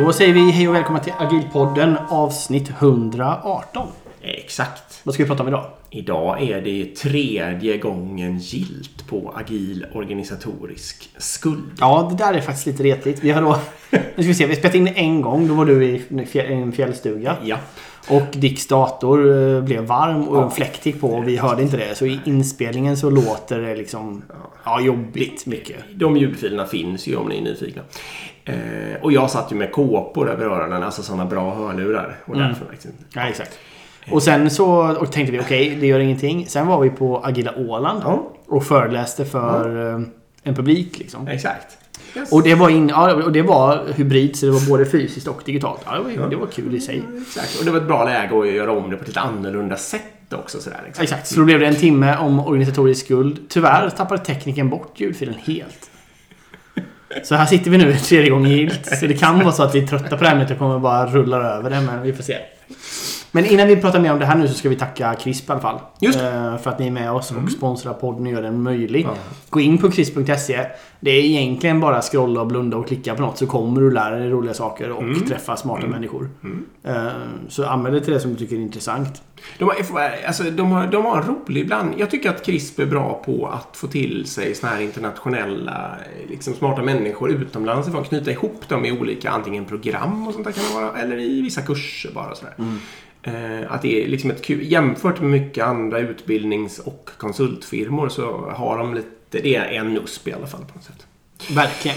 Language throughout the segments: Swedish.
Då säger vi hej och välkomna till Agilpodden avsnitt 118. Exakt. Vad ska vi prata om idag? Idag är det tredje gången gilt på agil organisatorisk skuld. Ja, det där är faktiskt lite retligt. Vi har då... Nu ska vi se, vi har spelat in en gång. Då var du i en fjällstuga. Ja. Och Dicks dator eh, blev varm och Ja. en fläkt gick på och vi hörde inte det. Så i inspelningen så låter det liksom... Ja, jobbigt mycket. De ljudfilerna finns ju om ni är nyfikna. Eh, och jag satt ju med kåpor över öronen, alltså sådana bra hörlurar. Och Mm. därför liksom, Ja, exakt. Och sen så och tänkte vi okej, det gör ingenting. Sen var vi på Agila Åland Ja, och föreläste för eh, en publik liksom. exakt. Yes. Och det var, in, ja, och det var hybrid, så det var både fysiskt och digitalt. Ja, det, var, det var kul i sig. Exakt. Och det var ett bra läge att göra om det på ett lite annorlunda sätt också. Sådär, liksom. Exakt, så då blev det en timme om organisatorisk skuld. Tyvärr tappade tekniken bort ljudfilen helt. Så här sitter vi nu tredje gången gillt. Så det kan vara så att vi är trötta på det här ämnet och kommer bara rulla över det, men vi får se. Men innan vi pratar mer om det här nu så ska vi tacka CRISP i alla fall. Just Eh, För att ni är med oss och sponsrar podden och gör den möjlig. Ja. Gå in på crisp.se. Det är egentligen bara scrolla och blunda och klicka på något så kommer du lära dig roliga saker och träffa smarta människor. Eh, Så använd det till det som du tycker är intressant. De har, alltså, de, har, de har en rolig bland. Jag tycker att CRISP är bra på att få till sig såna här internationella liksom, smarta människor utomlands ifrån. Knyta ihop dem i olika antingen program och sånt där kan det vara. Eller i vissa kurser bara. Sådär. Eh, att det är liksom ett kul, jämfört med mycket andra utbildnings och konsultfirmor så har de lite, det är en USP i alla fall på något sätt. Verkligen.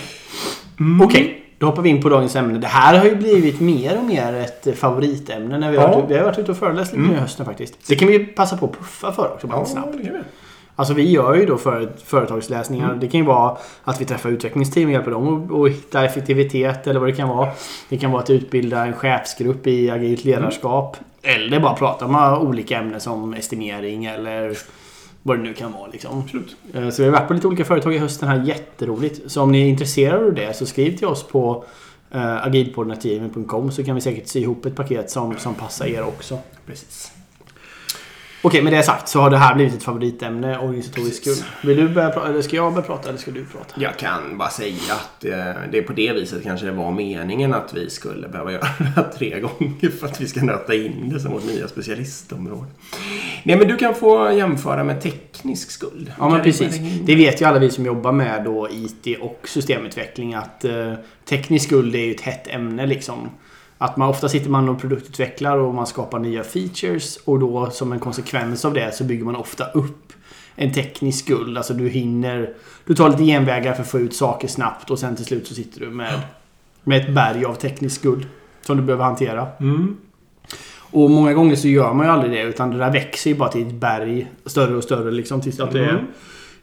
Okej, då hoppar vi in på dagens ämne. Det här har ju blivit mer och mer ett eh, favoritämne när vi har, Ja. varit, vi har varit ute och föreläst lite nu i hösten faktiskt. Det kan vi ju passa på att puffa för också bara snabbt. det kan vi. Alltså vi gör ju då för, företagsläsningar. Mm. Det kan ju vara att vi träffar utvecklingsteam och hjälper dem att- hitta effektivitet eller vad det kan vara. Det kan vara att utbilda en chefsgrupp i agilt ledarskap. Eller bara prata om olika ämnen som estimering eller vad det nu kan vara liksom. Absolut. Eh, Så vi har varit på lite olika företag i hösten här. Jätteroligt. Så om ni är intresserade av det så skriv till oss på uh, agilpodden.gmail.com så kan vi säkert sy ihop ett paket som, som passar er också. Precis. Okej, med det sagt så har det här blivit ett favoritämne, organisatorisk skull. Vill du börja prata, eller ska jag börja prata eller ska du prata? Jag kan bara säga att eh, det är på det viset kanske det var meningen att vi skulle behöva göra det här tre gånger för att vi ska nöta in det som vårt nya specialistområde. Nej, men du kan få jämföra med teknisk skuld. Ja, men precis. Det vet ju alla vi som jobbar med då IT och systemutveckling att eh, teknisk skuld är ju ett hett ämne liksom. Att man ofta sitter man och produktutvecklar och man skapar nya features och då som en konsekvens av det så bygger man ofta upp en teknisk skuld. Alltså du hinner... Du tar lite genvägar för att få ut saker snabbt och sen till slut så sitter du med, med ett berg av teknisk skuld som du behöver hantera. Mm. Och många gånger så gör man ju aldrig det utan det där växer ju bara till ett berg större och större liksom tills att det är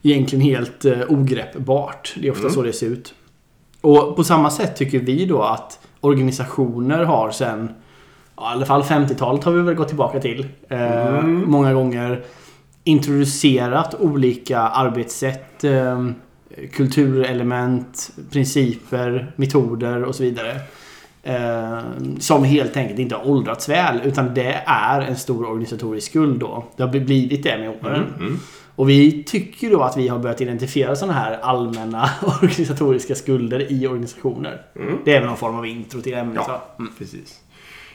egentligen helt eh, ogreppbart. Det är ofta Mm. så det ser ut. Och på samma sätt tycker vi då att organisationer har sen ja, i alla fall 50-talet har vi väl gått tillbaka till. Eh, Mm. Många gånger introducerat olika arbetssätt, eh, kulturelement, principer, metoder och så vidare. Eh, som helt enkelt inte har åldrats väl utan det är en stor organisatorisk skuld då. Det har blivit det med åren. Mm. Och vi tycker då att vi har börjat identifiera sådana här allmänna organisatoriska skulder i organisationer. Mm. Det är väl någon form av intro till ämnet Ja. Mm. Precis.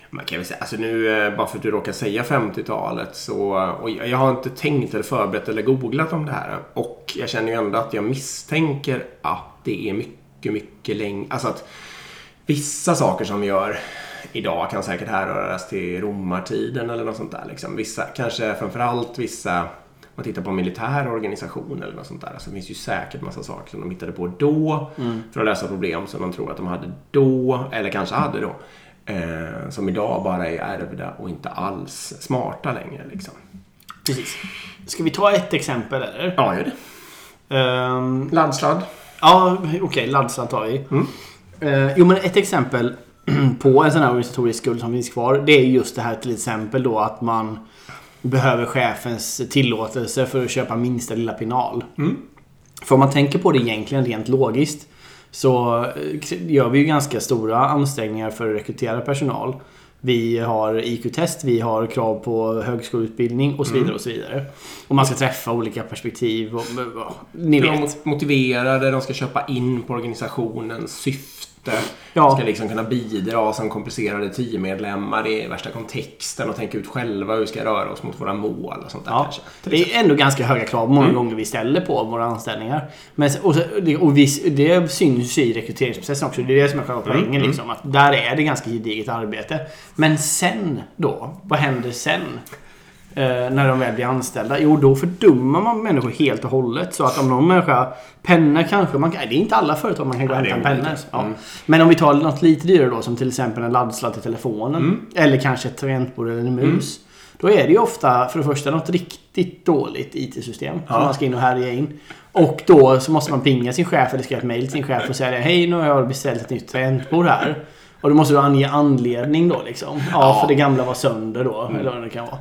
Man kan väl säga, alltså nu eh, bara för att du råkar säga 50-talet så, och jag har inte tänkt eller förberett eller googlat om det här. Och jag känner ju ändå att jag misstänker att det är mycket, mycket längre, alltså att vissa saker som vi gör idag kan säkert härröras till romartiden eller något sånt där. Liksom. Vissa, kanske framförallt vissa, man tittar på en militär organisation eller något sånt där, så finns ju säkert massa saker som de hittade på då för att lösa problem som de tror att de hade då, eller kanske hade då. Eh, som idag bara är ärvda och inte alls smarta längre. Liksom. Precis. Ska vi ta ett exempel eller? Ja, gör det. Ehm, Laddsladd. ja, okej. laddsladd tar vi. Mm. Eh, jo, men ett exempel på en sån här organisatorisk skuld som finns kvar. Det är just det här till exempel då att man behöver chefens tillåtelse för att köpa minsta lilla penal. Mm. För om man tänker på det egentligen rent logiskt så eh, gör vi ju ganska stora ansträngningar för att rekrytera personal. Vi har IQ-test, vi har krav på högskoleutbildning och så vidare. och så vidare. Och man ska träffa olika perspektiv och... ja, Ni De vet. är motiverade, de ska köpa in på organisationens syfte Ja. Ska liksom kunna bidra som komplicerade teammedlemmar i värsta kontexten och tänka ut själva hur vi ska röra oss mot våra mål och sånt där Ja, kanske. Det är ändå ganska höga krav många gånger vi ställer på våra anställningar. Men, och, och vi, det syns ju i rekryteringsprocessen också. Det är det som är själva poängen. Liksom, att där är det ganska gediget arbete. Men sen då? Vad händer sen? Eh, när de väl blir anställda? Jo, då fördummar man människor helt och hållet. Så att om någon människa... Pennor kanske man kan... Det är inte alla företag man kan gå och hämta en penna. Ja. Mm. Men om vi tar något lite dyrare då, som till exempel en laddsladd till telefonen. Eller kanske ett tangentbord eller en mus. Då är det ju ofta för det första något riktigt dåligt IT-system som Ja. man ska in och härja in. Och då så måste man pinga sin chef eller skriva ett mail till sin chef och säga Hej, nu har jag beställt ett nytt tangentbord här. Och då måste du ange anledning då liksom. Ja, Ja. för det gamla var sönder då. Eller vad det kan vara.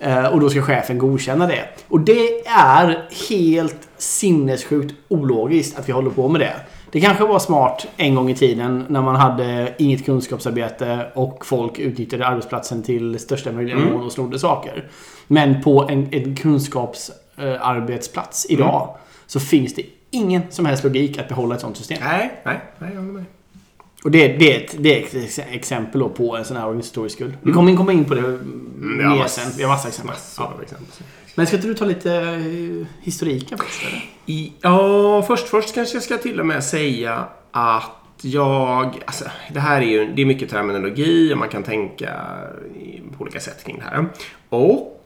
Eh, och då ska chefen godkänna det. Och det är helt sinnessjukt ologiskt att vi håller på med det. Det kanske var smart en gång i tiden när man hade inget kunskapsarbete och folk utnyttjade arbetsplatsen till största möjliga mån och snodde saker. Men på en, en kunskapsarbetsplats idag så finns det ingen som helst logik att behålla ett sånt system. Nej, nej, nej, jag håller med. Och det, det, är ett, det är ett ex- exempel på en sån här organisatorisk skuld. Vi kommer komma in på det vi mer mass- sen. Vi har massa exempel. Massor Ja. exempel. Men ska inte du ta lite eh, historiken först eller? I, ja, först, först kanske jag ska till och med säga att jag... Alltså, det här är ju det är mycket terminologi och man kan tänka på olika sätt kring det här. Och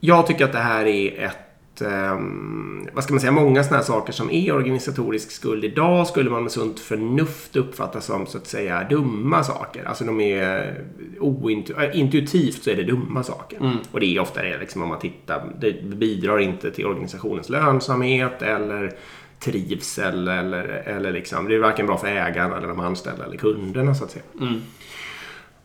jag tycker att det här är ett... ehm, vad ska man säga? Många sådana här saker som är organisatorisk skuld idag skulle man med sunt förnuft uppfatta som så att säga dumma saker. Alltså de är ointu- äh, intuitivt så är det dumma saker. Och det är ofta det liksom om man tittar. Det bidrar inte till organisationens lönsamhet eller trivsel eller, eller liksom. Det är varken bra för ägarna eller de anställda eller kunderna så att säga.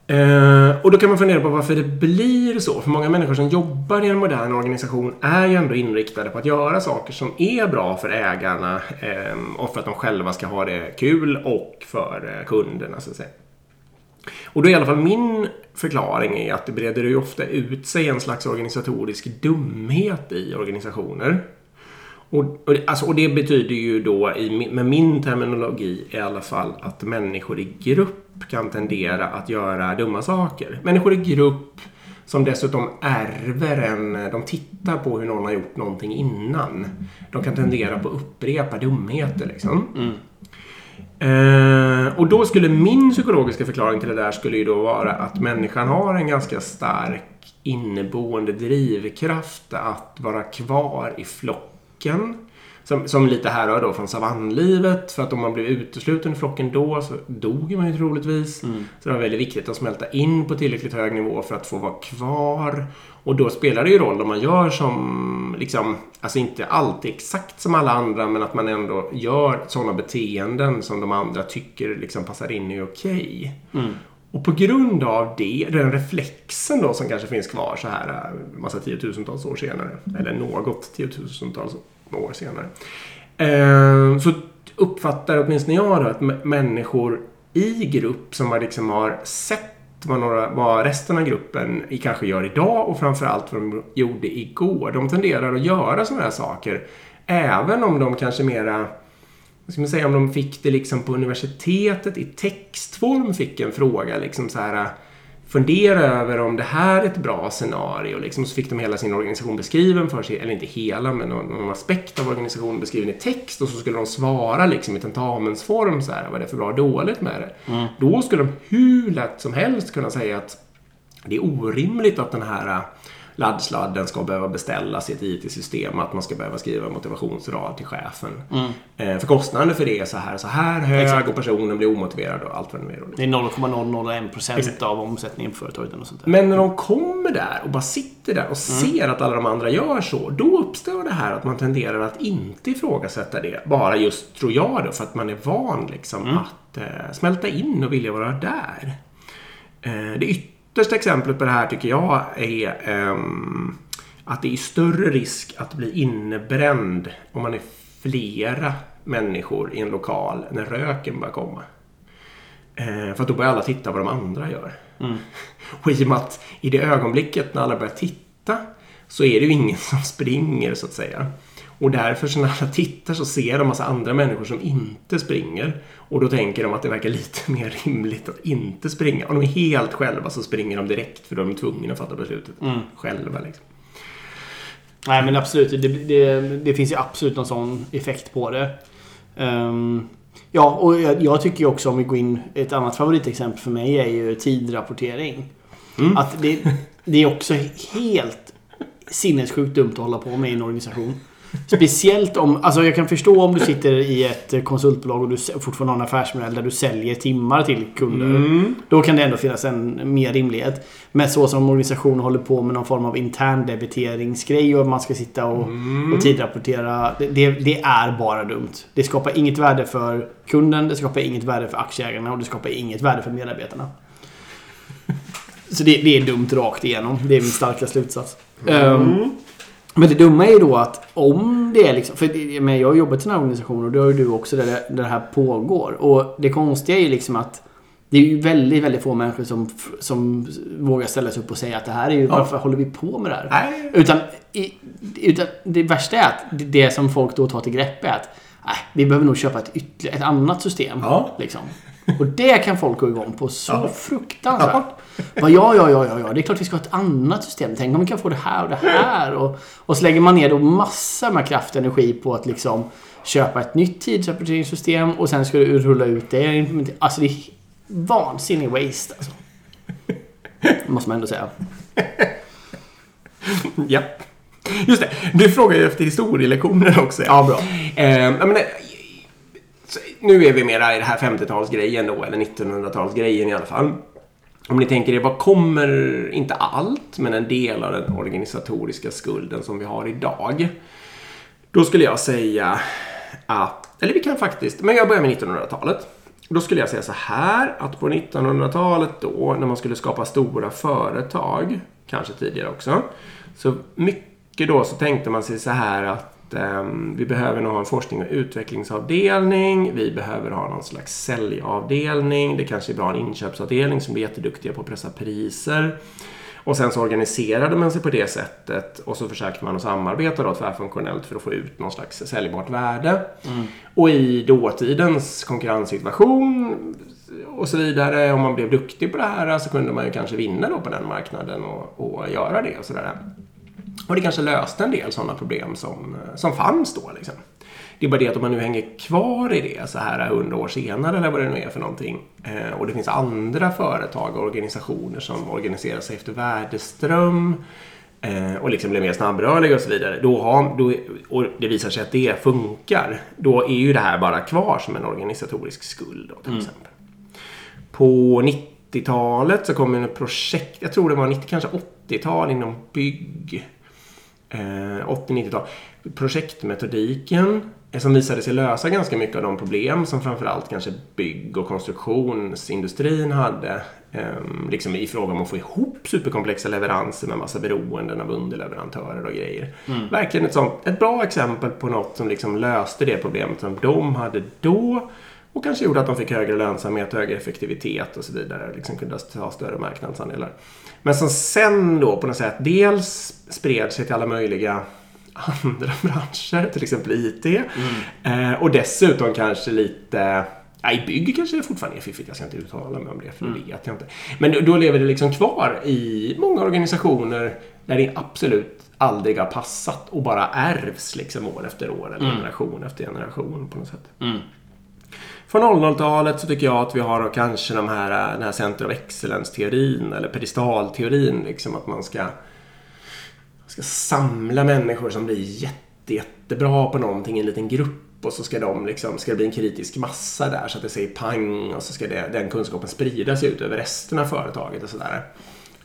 Eh, och då kan man fundera på varför det blir så. För många människor som jobbar i en modern organisation är ju ändå inriktade på att göra saker som är bra för ägarna eh, och för att de själva ska ha det kul och för eh, kunderna så att säga. Och då är i alla fall min förklaring är att det breder ju ofta ut sig en slags organisatorisk dumhet i organisationer. Och, och, det- alltså, och det betyder ju då, i, med min terminologi i alla fall, att människor i grupp kan tendera att göra dumma saker. Människor i grupp som dessutom ärver en... De tittar på hur någon har gjort någonting innan. De kan tendera på att upprepa dumheter liksom. Eh, och då skulle min psykologiska förklaring till det där skulle ju då vara att människan har en ganska stark inneboende drivkraft att vara kvar i flocken. Som, som lite härrör då från savannlivet. För att om man blev utesluten i flocken då så dog man ju troligtvis. Så det var väldigt viktigt att smälta in på tillräckligt hög nivå för att få vara kvar. Och då spelar det ju roll om man gör som, liksom, alltså inte alltid exakt som alla andra, men att man ändå gör sådana beteenden som de andra tycker liksom passar in är okej. Och på grund av det, den reflexen då som kanske finns kvar så här äh, massa tiotusentals år senare, eller något tiotusentals år senare, eh, så uppfattar åtminstone jag då att människor i grupp som har, liksom har sett vad, några, vad resten av gruppen kanske gör idag och framförallt vad de gjorde igår. De tenderar att göra sådana här saker. Även om de kanske mera vad ska man säga, om de fick det liksom på universitetet i textform fick en fråga liksom så här fundera över om det här är ett bra scenario. Liksom, så fick de hela sin organisation beskriven för sig, eller inte hela, men någon, någon aspekt av organisationen beskriven i text och så skulle de svara liksom i tentamensform så här, vad är det för bra och dåligt med det. Då skulle de hur lätt som helst kunna säga att det är orimligt att den här laddsladden ska behöva beställas i ett IT-system. Att man ska behöva skriva motivationsrad till chefen. Eh, för kostnaden för det är så här så här hög Exakt. och personen blir omotiverad och allt vad det nu är. Det är 0,001% av omsättningen på företaget. Och sånt där. Men när de kommer där och bara sitter där och ser att alla de andra gör så. Då uppstår det här att man tenderar att inte ifrågasätta det. Bara just, tror jag då, för att man är van liksom att eh, smälta in och vilja vara där. Eh, det yttersta exemplet på det här tycker jag är ehm, att det är större risk att bli innebränd om man är flera människor i en lokal när röken börjar komma. Eh, för att då börjar alla titta vad de andra gör. Och i och med att i det ögonblicket när alla börjar titta så är det ju ingen som springer så att säga. Och därför så när alla tittar så ser de massa andra människor som inte springer. Och då tänker de att det verkar lite mer rimligt att inte springa. Om de är helt själva så springer de direkt för de är tvungna att fatta beslutet Mm. själva. Liksom. Nej men absolut. Det, det, det finns ju absolut någon sån effekt på det. Ehm, ja, och jag, jag tycker också om vi går in... Ett annat favoritexempel för mig är ju tidrapportering. Mm. Att det, det är också helt sinnessjukt dumt att hålla på med i en organisation. Speciellt om... Alltså jag kan förstå om du sitter i ett konsultbolag och du fortfarande har en affärsmodell där du säljer timmar till kunder. Mm. Då kan det ändå finnas en mer rimlighet. Men så som organisationen håller på med någon form av intern debiteringsgrej och man ska sitta och, Mm. och tidrapportera. Det, det, är bara dumt. Det skapar inget värde för kunden, det skapar inget värde för aktieägarna och det skapar inget värde för medarbetarna. Så det, det är dumt rakt igenom. Det är min starka slutsats. Ehm, men det dumma är ju då att om det är liksom... För men jag har jobbat i den här organisationen och det har ju du också där det, där det här pågår. Och det konstiga är ju liksom att det är ju väldigt, väldigt få människor som, som vågar ställa sig upp och säga att det här är ju... Ja. Varför håller vi på med det här? Nej. Utan, i, utan det värsta är att det- det som folk då tar till grepp är att nej, vi behöver nog köpa ett, ytterligare, ett annat system. Ja. Liksom. Och det kan folk gå igång på så Ja. fruktansvärt. Bara, ja, ja, ja, ja, ja, det är klart vi ska ha ett annat system. Tänk om vi kan få det här och det här. Och, och så lägger man ner då massor med kraft och energi på att liksom köpa ett nytt tidsrapporteringssystem och sen ska du rulla ut det. Alltså det är vansinnig waste alltså. Måste man ändå säga. Ja. Just det. Du frågar ju efter historielektioner också. Ja, bra. Eh, menar, så nu är vi mera i det här 50-talsgrejen då, eller 1900-talsgrejen i alla fall. Om ni tänker er, vad kommer, inte allt, men en del av den organisatoriska skulden som vi har idag. Då skulle jag säga att, eller vi kan faktiskt, men jag börjar med 1900-talet. Då skulle jag säga så här att på 1900-talet då när man skulle skapa stora företag, kanske tidigare också, så mycket då så tänkte man sig så här att ehm, vi behöver nog ha en forskning och utvecklingsavdelning, vi behöver ha någon slags säljavdelning, det kanske är bra en inköpsavdelning som blir jätteduktiga på att pressa priser. Och sen så organiserade man sig på det sättet och så försökte man att samarbeta då tvärfunktionellt för att få ut någon slags säljbart värde. Och i dåtidens konkurrenssituation och så vidare, om man blev duktig på det här så kunde man ju kanske vinna då på den marknaden och, och göra det och sådär. Och det kanske löste en del sådana problem som, som fanns då liksom. Det är bara det att om man nu hänger kvar i det så här hundra år senare eller vad det nu är för någonting eh, och det finns andra företag och organisationer som organiserar sig efter värdeström eh, och liksom blir mer snabbrörliga och så vidare. Då har, då, och det visar sig att det funkar. Då är ju det här bara kvar som en organisatorisk skuld då, till exempel. På 90-talet så kom ett projekt, jag tror det var 90, kanske 80-tal inom bygg. Eh, 80-90-tal. Projektmetodiken eh, som visade sig lösa ganska mycket av de problem som framförallt kanske bygg och konstruktionsindustrin hade. Eh, liksom i fråga om att få ihop superkomplexa leveranser med massa beroenden av underleverantörer och grejer. Verkligen ett, sånt, ett bra exempel på något som liksom löste det problemet som de hade då och kanske gjorde att de fick högre lönsamhet, högre effektivitet och så vidare. Liksom kunde ta större marknadsandelar. Men som sen då på något sätt dels spred sig till alla möjliga andra branscher, till exempel IT. Eh, och dessutom kanske lite I bygg kanske det fortfarande är fiffigt. Jag ska inte uttala mig om det, för det vet jag inte. Men då, då lever det liksom kvar i många organisationer där det absolut aldrig har passat och bara ärvs liksom år efter år eller generation efter generation på något sätt. Från 00-talet så tycker jag att vi har kanske de här, eh, den här Center of Excellence-teorin eller pedestalteorin. Liksom att man ska, ska samla människor som blir jätte, jättebra på någonting i en liten grupp och så ska, de liksom, ska det bli en kritisk massa där så att det säger pang och så ska det, den kunskapen spridas ut över resten av företaget och sådär.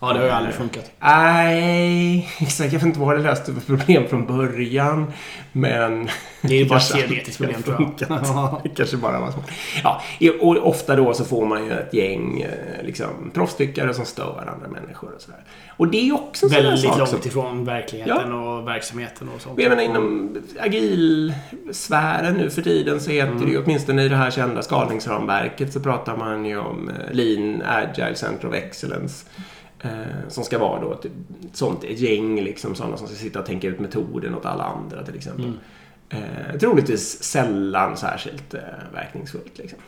Ja, det har ju aldrig funkat. Nej, exakt. Jag vet inte vad det löste för problem från början. Men... Det är ju bara ett teoretiskt problem, tror jag. funkat. Det kanske bara var svårt. Ja, och ofta då så får man ju ett gäng eh, liksom, proffstyckare som stör andra människor och sådär. Och det är också en Väldigt sak långt som... ifrån verkligheten och verksamheten och sånt. Jag menar inom agilsfären nu för tiden så heter det ju åtminstone i det här kända skalningsramverket så pratar man ju om eh, Lean Agile Center of Excellence. Eh, som ska vara då ett sånt ett gäng liksom sådana som ska sitta och tänka ut metoden åt alla andra till exempel. Eh, troligtvis sällan särskilt eh, verkningsfullt. Liksom.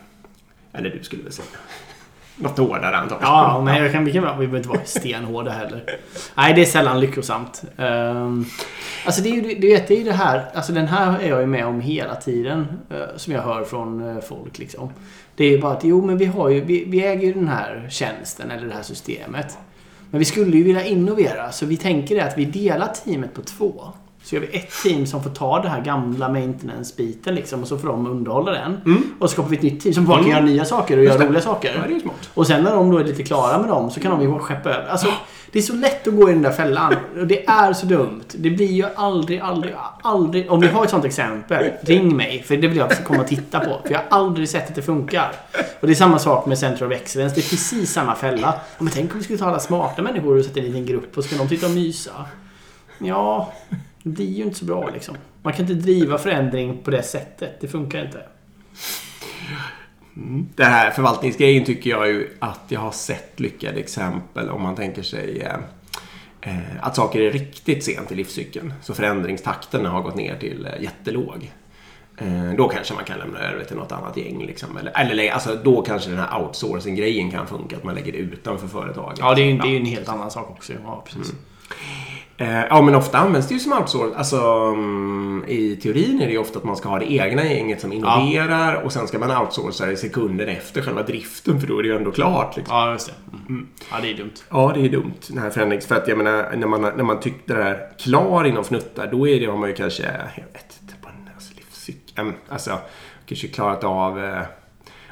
Eller du skulle väl säga. Något hårdare antagligen. Ja, nej, jag kan, vi, kan, vi behöver inte vara stenhårda heller. Nej, det är sällan lyckosamt. Um, alltså det är ju det, det, är det här, alltså den här är jag ju med om hela tiden. Uh, som jag hör från uh, folk liksom. Det är ju bara att, jo men vi har ju, vi, vi äger ju den här tjänsten eller det här systemet. Men vi skulle ju vilja innovera, så vi tänker att vi delar teamet på två. Så gör vi ett team som får ta det här gamla maintenance-biten liksom och så får de underhålla den. Mm. Och så skapar vi ett nytt team som bara kan mm. göra nya saker och göra roliga saker. Ja. Och sen när de då är lite klara med dem så kan de ju skeppa över. Alltså, det är så lätt att gå i den där fällan. Och det är så dumt. Det blir ju aldrig, aldrig, aldrig... Om ni har ett sånt exempel, ring mig. För det vill jag komma och titta på. För jag har aldrig sett att det funkar. Och det är samma sak med Center of Excellence. Det är precis samma fälla. Men tänk om vi skulle ta alla smarta människor och sätta i en liten grupp och så kan de sitta och mysa. Ja, det blir ju inte så bra liksom. Man kan inte driva förändring på det sättet. Det funkar inte. Mm. Den här förvaltningsgrejen tycker jag ju att jag har sett lyckade exempel om man tänker sig eh, eh, att saker är riktigt sent i livscykeln. Så förändringstakten har gått ner till eh, jättelåg. Eh, då kanske man kan lämna över till något annat gäng. Liksom. Eller, eller alltså, då kanske den här outsourcing-grejen kan funka. Att man lägger det utanför företaget. Ja, det är ju ja. en helt annan sak också. Ja, precis. Mm. Eh, ja, men ofta används det ju som outsourcing. Alltså, um, I teorin är det ju ofta att man ska ha det egna gänget som innoverar ja. och sen ska man outsourca det sekunden efter själva driften för då är det ju ändå klart. Liksom. Ja, just det. Mm. Ja, det är dumt. Ja, det är dumt. Den här förändringen. För att jag menar, när man, när man tyckte det här klar inom fnuttar, då är det, har man ju kanske, jag vet inte, på en alltså, livscykel, alltså, kanske klarat av eh,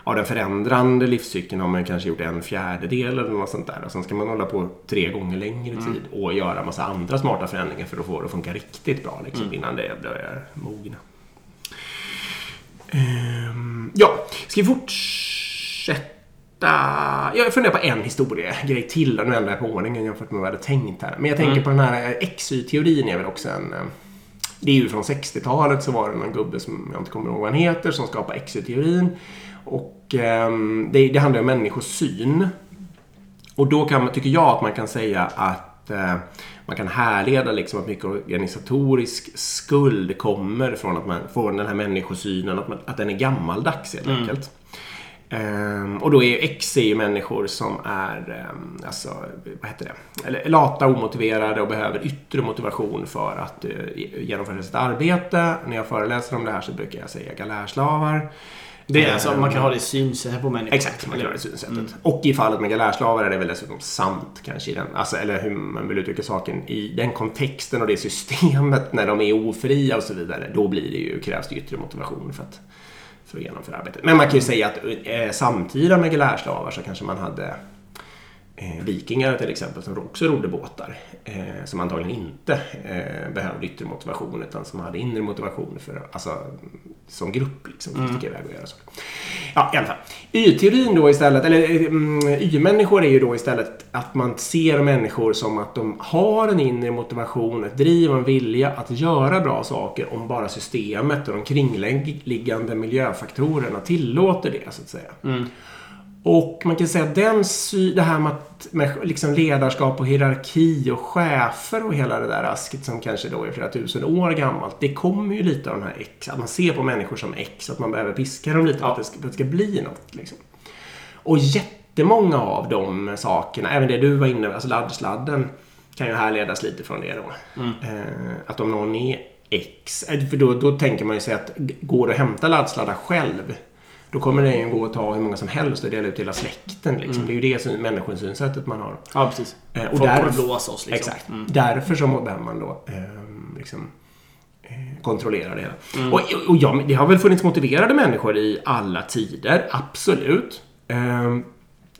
av den förändrande livscykeln har man kanske gjort en fjärdedel eller något sånt där. Och sen ska man hålla på tre gånger längre mm. tid och göra massa andra smarta förändringar för att få det att funka riktigt bra liksom, mm. innan det börjar mogna. Um, ja, ska vi fortsätta? Jag funderar på en historiegrej till. Nu ändrar jag på ordningen jämfört med vad jag hade tänkt här. Men jag tänker mm. på den här XY-teorin är väl också en eh, det är ju från 60-talet så var det någon gubbe som jag inte kommer ihåg vad han heter som skapade XY-teorin. Och eh, det, det, handlar om människosyn. Och då kan, tycker jag att man kan säga att eh, man kan härleda liksom att mycket organisatorisk skuld kommer från att man får den här människosynen, att, man, att den är gammaldags helt mm. enkelt. Um, och då är X är ju människor som är um, alltså, vad heter det? Eller, lata, omotiverade och behöver yttre motivation för att uh, genomföra sitt arbete. När jag föreläser om det här så brukar jag säga galärslavar. Det är alltså, man kan ha det synsättet på människor. Exakt, man kan ha det synsättet. Mm. Och i fallet med galärslavar är det väl dessutom sant kanske den, alltså, eller hur man vill uttrycka saken, i den kontexten och det systemet när de är ofria och så vidare. Då blir det ju, krävs det yttre motivation för att, för att genomföra arbetet. Men man kan ju säga att eh, samtida med galärslavar så kanske man hade eh, vikingar till exempel som också rodde båtar. Eh, som antagligen inte eh, behövde yttre motivation utan som hade inre motivation för, alltså, som grupp. Liksom, för att mm. iväg och göra saker. Ja, i alla fall. Y-teorin då istället, eller mm, Y-människor är ju då istället att man ser människor som att de har en inre motivation, ett driv och en vilja att göra bra saker om bara systemet och de kringliggande miljöfaktorerna tillåter det, så att säga. Mm. Och man kan säga att den det här med, att, med liksom ledarskap och hierarki och chefer och hela det där asket som kanske då är flera tusen år gammalt. Det kommer ju lite av den här X. Att man ser på människor som X. Att man behöver piska dem lite för att det ska, att det ska bli något. Liksom. Och jättemånga av de sakerna, även det du var inne på, alltså laddsladden kan ju härledas lite från det då. Mm. Eh, att om någon är X, eh, för då, då tänker man ju sig att går det att hämta laddsladdar själv då kommer den ju gå att ta hur många som helst och dela ut till hela släkten. Liksom. Mm. Det är ju det människosynsättet man har. Ja, precis. Eh, och Folk därför, blåsa oss. Liksom. Exakt. Mm. Därför så behöver man då eh, liksom, eh, kontrollera det hela. Mm. Och, och ja, det har väl funnits motiverade människor i alla tider, absolut. Eh,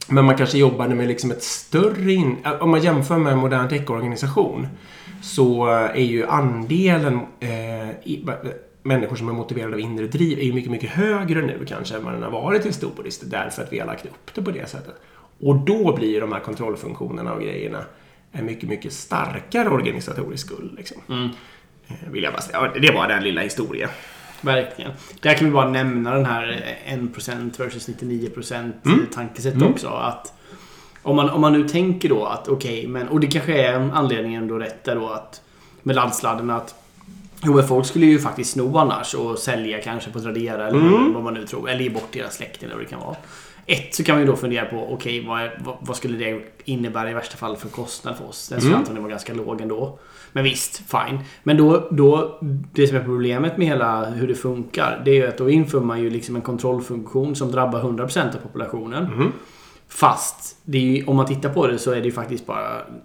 men man kanske jobbade med liksom ett större... In, om man jämför med en modern tech-organisation så är ju andelen eh, människor som är motiverade av inre driv är ju mycket, mycket högre nu kanske än vad den har varit historiskt därför att vi har lagt upp det på det sättet. Och då blir de här kontrollfunktionerna och grejerna en mycket, mycket starkare organisatorisk skuld. Liksom. Mm. Eh, vill jag bara säga. Det var den lilla historien. Verkligen. Där kan vi bara nämna den här 1% versus 99% mm. tankesätt mm. också. Att om man, om man nu tänker då att okej, okay, men och det kanske är anledningen då rätt där då att med laddsladden att Jo, men folk skulle ju faktiskt sno annars och sälja kanske på Tradera eller Mm. vad man nu tror. Eller ge bort deras släkt eller vad det kan vara. Ett så kan man ju då fundera på, okej vad, är- vad, vad skulle det innebära i värsta fall för kostnad för oss? Den skulle Mm. antagligen vara ganska låg ändå. Men visst, fine. Men då, då, det som är problemet med hela hur det funkar, det är ju att då inför man ju liksom en kontrollfunktion som drabbar 100% av populationen. Mhm. Fast ju, om man tittar på det så är det ju faktiskt bara mm,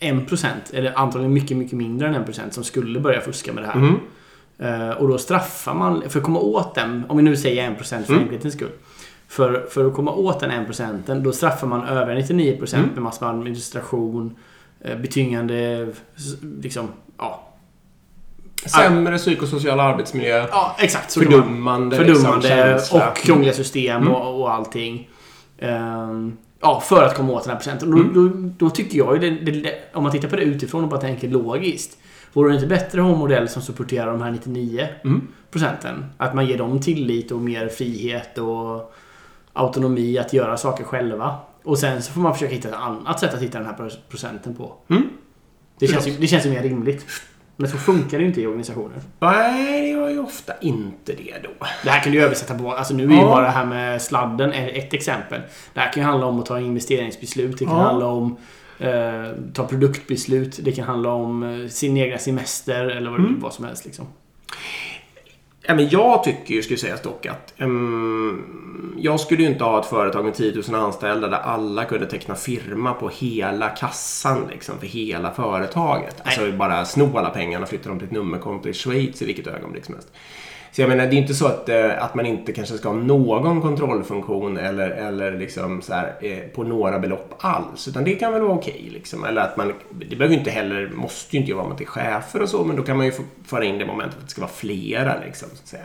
1% eller antagligen mycket, mycket mindre än 1% som skulle börja fuska med det här. Mhm. Eh, och då straffar man, för att komma åt den, om vi nu säger 1% för Mm. enkelhetens skull. För, för att komma åt den 1% då straffar man över 99% Mm. med massor med administration, eh, betyngande, liksom, ja. Sämre psykosocial arbetsmiljö. Ja, exakt. Så Fördummande, Fördummande liksom, och krångliga system Mm. och, och allting. Ehm, ja, för att komma åt den här procenten. Och Då, Mm. då, då tycker jag ju, det, det, om man tittar på det utifrån och bara tänker logiskt. Vore det inte bättre att ha en modell som supporterar de här 99 Mm. procenten? Att man ger dem tillit och mer frihet och autonomi att göra saker själva. Och sen så får man försöka hitta ett annat sätt att hitta den här pro- procenten på. Mm. Det känns, ju, det känns ju mer rimligt. Men så funkar det ju inte i organisationer. Nej, det gör ju ofta inte det då. Det här kan du översätta på... Alltså nu är ju Ja. bara det här med sladden ett exempel. Det här kan ju handla om att ta investeringsbeslut. Det kan Ja. handla om eh, ta produktbeslut. Det kan handla om eh, sin egna semester eller vad, Mm. vad som helst. Liksom. Ja, men jag tycker ju, skulle sägas dock, att ehm, jag skulle ju inte ha ett företag med 10 000 anställda där alla kunde teckna firma på hela kassan liksom, för hela företaget. Alltså bara sno alla pengarna och flytta dem till ett nummerkonto i Schweiz i vilket ögonblick som helst. Så jag menar, det är inte så att, eh, att man inte kanske ska ha någon kontrollfunktion eller, eller liksom så här, eh, på några belopp alls. Utan det kan väl vara okej. liksom. Eller att man, det behöver inte heller, måste ju inte vara man till chefer och så, men då kan man ju föra in det momentet att det ska vara flera liksom, så att säga.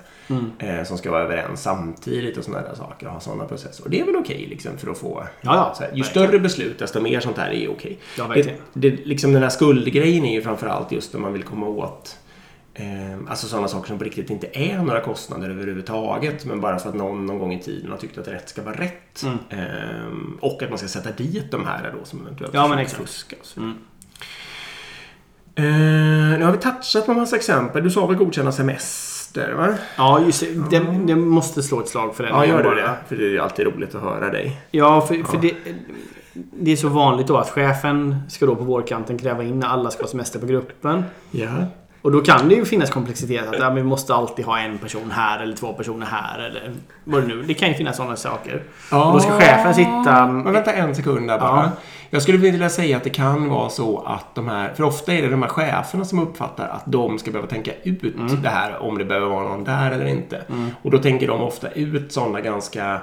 Eh, som ska vara överens samtidigt och sådana där saker och ha sådana processer. Och det är väl okej liksom, för att få... Ja, ja, här, ju större beslut, desto mer sånt här är okej. Ja, det, verkligen. det, liksom den här skuldgrejen är ju framförallt just när man vill komma åt alltså sådana saker som på riktigt inte är några kostnader överhuvudtaget. Men bara för att någon någon gång i tiden har tyckt att rätt ska vara rätt. Mm. Eh, och att man ska sätta dit de här då som eventuellt Ja, men fuska. Mm. Eh, nu har vi touchat på en massa exempel. Du sa väl godkänna semester? Va? Ja, just det. Det, det måste slå ett slag för den. Ja, gör du det? För det är alltid roligt att höra dig. Ja, för, för Det, det är så vanligt då att chefen ska då på vårkanten kräva in när alla ska ha semester på gruppen. Ja. Och då kan det ju finnas komplexitet att ja, vi måste alltid ha en person här eller två personer här eller vad det nu Det kan ju finnas sådana saker. Och då ska chefen sitta... Men vänta en sekund där bara. Ja. Jag skulle vilja säga att det kan vara så att de här, för ofta är det de här cheferna som uppfattar att de ska behöva tänka ut Mm. det här om det behöver vara någon där eller inte. Och då tänker de ofta ut sådana ganska,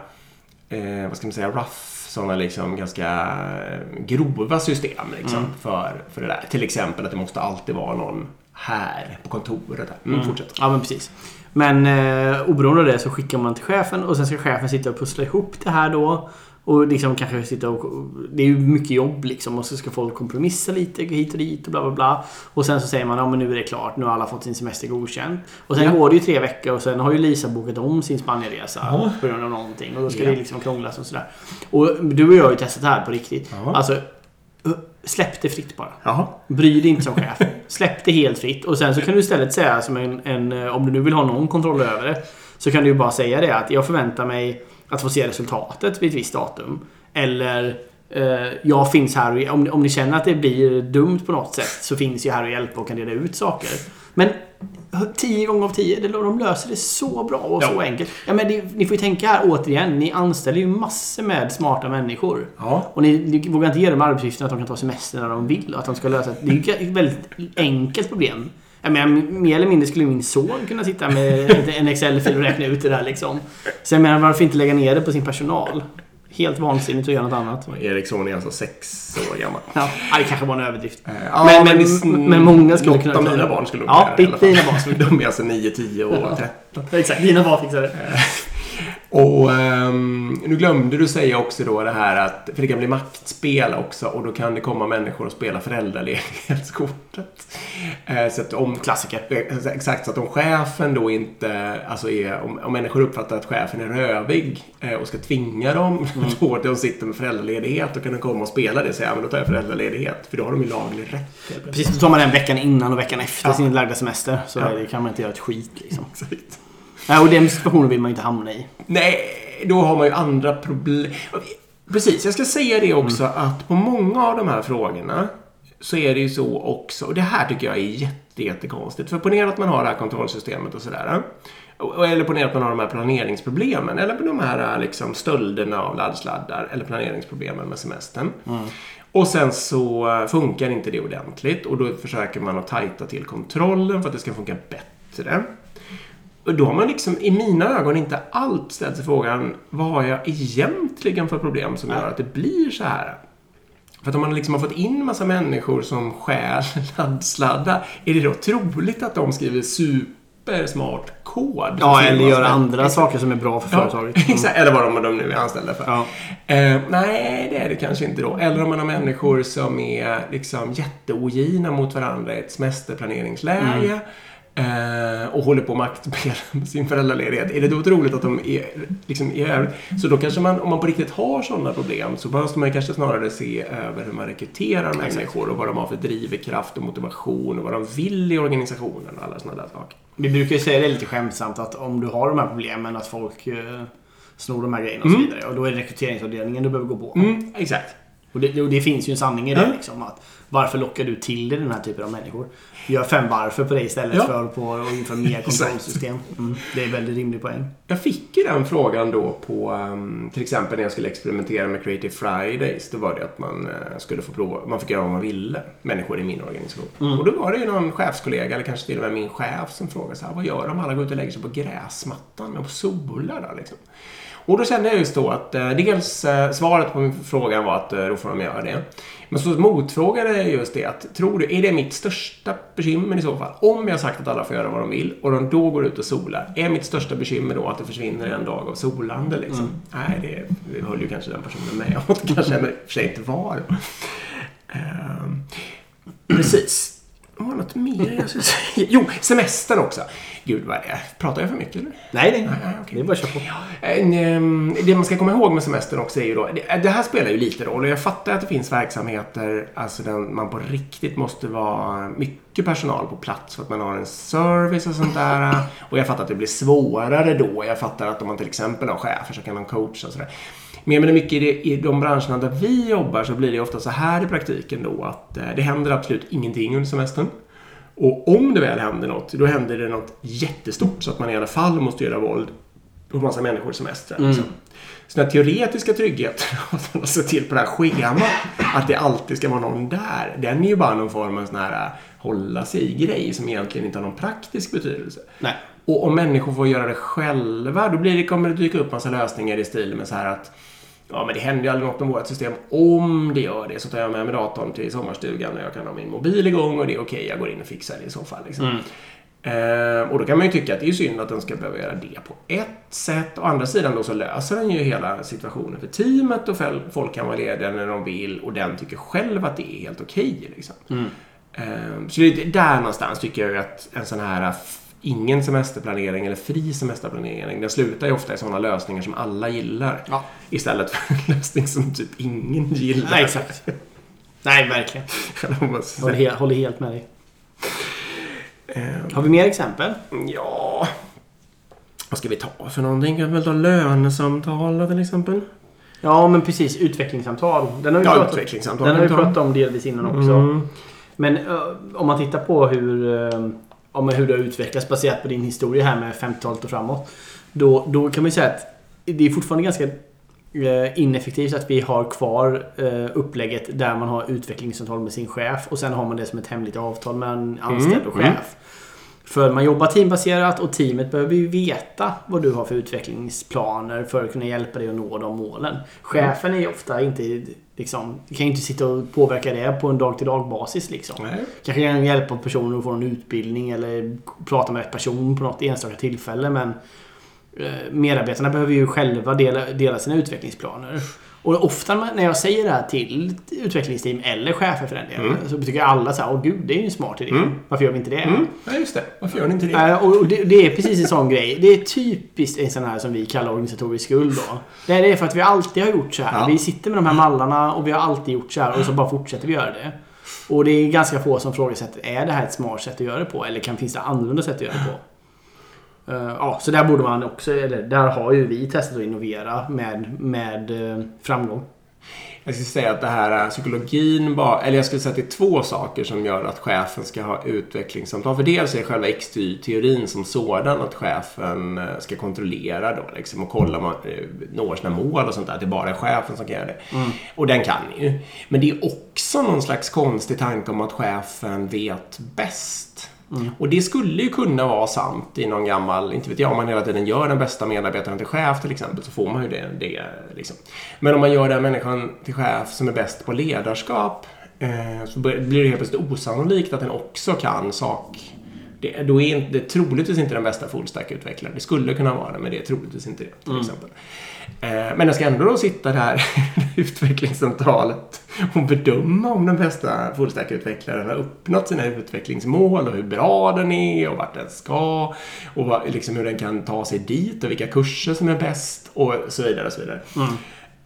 eh, vad ska man säga, rough sådana liksom ganska eh, grova system liksom Mm. för, för det där. Till exempel att det måste alltid vara någon här på kontoret. Här. Mm, Fortsätt. Ja, men precis. Men eh, oberoende av det så skickar man till chefen och sen ska chefen sitta och pussla ihop det här då. Och liksom kanske sitta och... Det är ju mycket jobb liksom och så ska folk kompromissa lite hit och dit och bla bla bla. Och sen så säger man ja men nu är det klart, nu har alla fått sin semester godkänd. Och sen Ja. går det ju tre veckor och sen har ju Lisa bokat om sin Spanienresa Ja. på grund av någonting. Och då ska Ja. det liksom krånglas och sådär. Och du och jag har ju testat det här på riktigt. Ja. Alltså, släpp det fritt bara. Jaha. Bry dig inte som chef. Släpp det helt fritt. Och sen så kan du istället säga som en, en... eh, Om du nu vill ha någon kontroll över det. Så kan du ju bara säga det att jag förväntar mig att få se resultatet vid ett visst datum. Eller eh, jag finns här och om, om ni känner att det blir dumt på något sätt så finns jag här och hjälper och kan reda ut saker. Men 10 gånger av 10, det- de löser det så bra och så Ja. enkelt. Ja, men det, ni får ju tänka här återigen. Ni anställer ju massor med smarta människor. Ja. Och ni, ni vågar inte ge dem arbetsuppgiften att de kan ta semester när de vill och att de ska lösa det är ju ett väldigt enkelt problem. Jag menar, mer eller mindre skulle min son kunna sitta med en Excel-fil och räkna ut det där liksom. Så jag menar, varför inte lägga ner det på sin personal? Helt vansinnigt att göra något annat. Eriksson är alltså sex år gammal. Ja, det kanske var en överdrift. Eh, Ja, Men- men, men- men många skulle något kunna av klara mina barn skulle nog Ja, göra det dina barn skulle- De är alltså 9, 10 och 13. Exakt, dina barn fixar det. Och um, nu glömde du säga också då det här att, för det kan bli maktspel också och då kan det komma människor och spela föräldraledighetskortet. Uh, så att om, Klassiker. Eh, exakt, så att om chefen då inte, alltså är, om, om människor uppfattar att chefen är rövig uh, och ska tvinga dem mm. då de sitter med föräldraledighet, då kan de komma och spela det och säga, ja men då tar jag föräldraledighet. För då har de ju laglig rätt. Precis, då tar man den veckan innan och veckan efter ja. sin lagda semester. Så ja. det kan man inte göra ett skit liksom. Exakt. Nej, och den situationen vill man ju inte hamna i. Nej, då har man ju andra problem. Precis, jag ska säga det också mm. att på många av de här frågorna så är det ju så också, och det här tycker jag är jätte, jättekonstigt. För ponera att man har det här kontrollsystemet och sådär. Eller ponera att man har de här planeringsproblemen. Eller de här liksom, stölderna av laddsladdar. Eller planeringsproblemen med semestern. Mm. Och sen så funkar inte det ordentligt. Och då försöker man att tajta till kontrollen för att det ska funka bättre. Och då har man liksom i mina ögon inte allt ställt sig frågan vad har jag egentligen för problem som gör att det blir så här? För att om man liksom har fått in massa människor som stjäl laddsladdar, är det då troligt att de skriver supersmart kod? Ja, eller gör andra exakt. saker som är bra för företaget. Mm. Exakt, eller vad de, nu är anställda för. Ja. Eh, nej, det är det kanske inte då. Eller om man har människor som är liksom jätteogina mot varandra i ett semesterplaneringsläge. Mm eh, och håller på att maktspela med sin föräldraledighet. Är det då troligt att de är, liksom, är Så då kanske man, om man på riktigt har sådana problem, så måste man kanske snarare se över hur man rekryterar människor och vad de har för drivkraft och motivation och vad de vill i organisationen och alla sådana där saker. Vi brukar ju säga det lite skämtsamt att om du har de här problemen, att folk eh, snor de här grejerna och så mm. vidare. Och då är det rekryteringsavdelningen du behöver gå på. Mm, exakt. Och det, och det, finns ju en sanning i det. Mm. Liksom, att varför lockar du till dig den här typen av människor? Gör fem varför på det istället ja. för på att införa mer kontrollsystem. Mm. Det är en väldigt rimlig poäng. Jag fick ju den frågan då på um, till exempel när jag skulle experimentera med Creative Fridays. Då var det att man uh, skulle få prova, man fick göra vad man ville. Människor i min organisation. Mm. Och då var det ju någon chefskollega eller kanske till och med min chef som frågade så här, vad gör de? om Alla går ut och lägger sig på gräsmattan och solar då liksom. Och då kände jag just då att eh, dels eh, svaret på min fråga var att eh, då får de göra det. Men så motfrågade jag just det att, tror du, är det mitt största bekymmer i så fall? Om jag sagt att alla får göra vad de vill och de då går ut och solar, är mitt största bekymmer då att det försvinner en dag av solande liksom? Mm. Nej, det höll ju kanske den personen med om. Det kanske i och för sig inte var. Uh, precis. Var det något mer jag skulle säga? Jo, semestern också. Gud, vad är det? Pratar jag för mycket eller? Nej, nej. nej okay. Det är bara att köra på. Ehm, det man ska komma ihåg med semestern också är ju då, det här spelar ju lite roll och jag fattar att det finns verksamheter, alltså där man på riktigt måste vara mycket personal på plats för att man har en service och sånt där. Och jag fattar att det blir svårare då. Jag fattar att om man till exempel har chefer så kan man coacha och sådär. Jag menar mycket i, det, i de branscherna där vi jobbar så blir det ofta så här i praktiken då att eh, det händer absolut ingenting under semestern. Och om det väl händer något, då händer det något jättestort så att man i alla fall måste göra våld på massa människor semestrar. Mm. Liksom. Så den teoretiska tryggheten att se till på det här schemat att det alltid ska vara någon där. Den är ju bara någon form av sån här äh, hålla sig-grej som egentligen inte har någon praktisk betydelse. Nej. Och om människor får göra det själva, då blir det, kommer det dyka upp massa lösningar i stil med så här att Ja, men det händer ju aldrig något med vårt system. Om det gör det så tar jag med mig datorn till sommarstugan och jag kan ha min mobil igång och det är okej, okay, jag går in och fixar det i så fall. Liksom. Mm. Eh, och då kan man ju tycka att det är synd att den ska behöva göra det på ett sätt. Å andra sidan då så löser den ju hela situationen för teamet och folk kan vara lediga när de vill och den tycker själv att det är helt okej. Okay, liksom. mm. eh, så det är där någonstans tycker jag att en sån här ingen semesterplanering eller fri semesterplanering. Den slutar ju ofta i sådana lösningar som alla gillar. Ja. Istället för en lösning som typ ingen gillar. Nej, exakt. Nej, verkligen. håller, helt, håller helt med dig. Um, Har vi mer exempel? Ja. Vad ska vi ta för någonting? Kan vi väl ta lönesamtal till exempel? Ja, men precis. Utvecklingssamtal. Den har vi, ja, pratat, utvecklingssamtal. Den har vi pratat om delvis innan också. Mm. Men uh, om man tittar på hur uh, om hur det har utvecklats baserat på din historia här med 50-talet och framåt. Då, då kan man ju säga att det är fortfarande ganska eh, ineffektivt att vi har kvar eh, upplägget där man har utvecklingssamtal med sin chef och sen har man det som ett hemligt avtal mellan anställd och mm, chef. Mm. För man jobbar teambaserat och teamet behöver ju veta vad du har för utvecklingsplaner för att kunna hjälpa dig att nå de målen. Chefen är ju ofta inte liksom, kan ju inte sitta och påverka det på en dag-till-dag basis liksom. Nej. Kanske kan hjälpa personer att få en utbildning eller prata med rätt person på något enstaka tillfälle men eh, medarbetarna behöver ju själva dela, dela sina utvecklingsplaner. Och ofta när jag säger det här till utvecklingsteam eller chefer för den delen Mm. så tycker alla så här, åh gud, det är ju en smart idé. Varför gör vi inte det? Mm. Ja, just det. Varför gör ni inte det? Eh, och det, det är precis en sån grej. Det är typiskt en sån här som vi kallar organisatorisk skuld då. Det är för att vi alltid har gjort så här. Ja. Vi sitter med de här mallarna och vi har alltid gjort så här och så bara fortsätter vi göra det. Och det är ganska få som frågasätter, är det här ett smart sätt att göra det på? Eller kan, finns det annorlunda sätt att göra det på? Eh, ja, så där borde man också, eller där har ju vi testat att innovera med, med eh, framgång. Jag skulle säga att det här är psykologin bara, eller jag skulle säga att det är två saker som gör att chefen ska ha utvecklingssamtal. För dels är själva XTY-teorin som sådan att chefen eh, ska kontrollera då liksom och kolla om man eh, når sina mål och sånt där. Att det bara är chefen som kan göra det. Och den kan ju. Men det är också någon slags konstig tanke om att chefen vet bäst. Mm. Och det skulle ju kunna vara sant i någon gammal, inte vet jag, om man hela tiden gör den bästa medarbetaren till chef till exempel så får man ju det. det liksom. Men om man gör den människan till chef som är bäst på ledarskap eh, så blir blir det helt plötsligt osannolikt att den också kan sak. Det, då är inte, det är troligtvis inte den bästa fullstack-utvecklaren. Det skulle kunna vara det, men det är troligtvis inte det. Till exempel. Eh, men jag ska ändå då sitta där i utvecklingssamtalet och bedöma om den bästa fullstack-utvecklaren har uppnått sina utvecklingsmål och hur bra den är och vart den ska och vad, liksom hur den kan ta sig dit och vilka kurser som är bäst och så vidare. Och så vidare.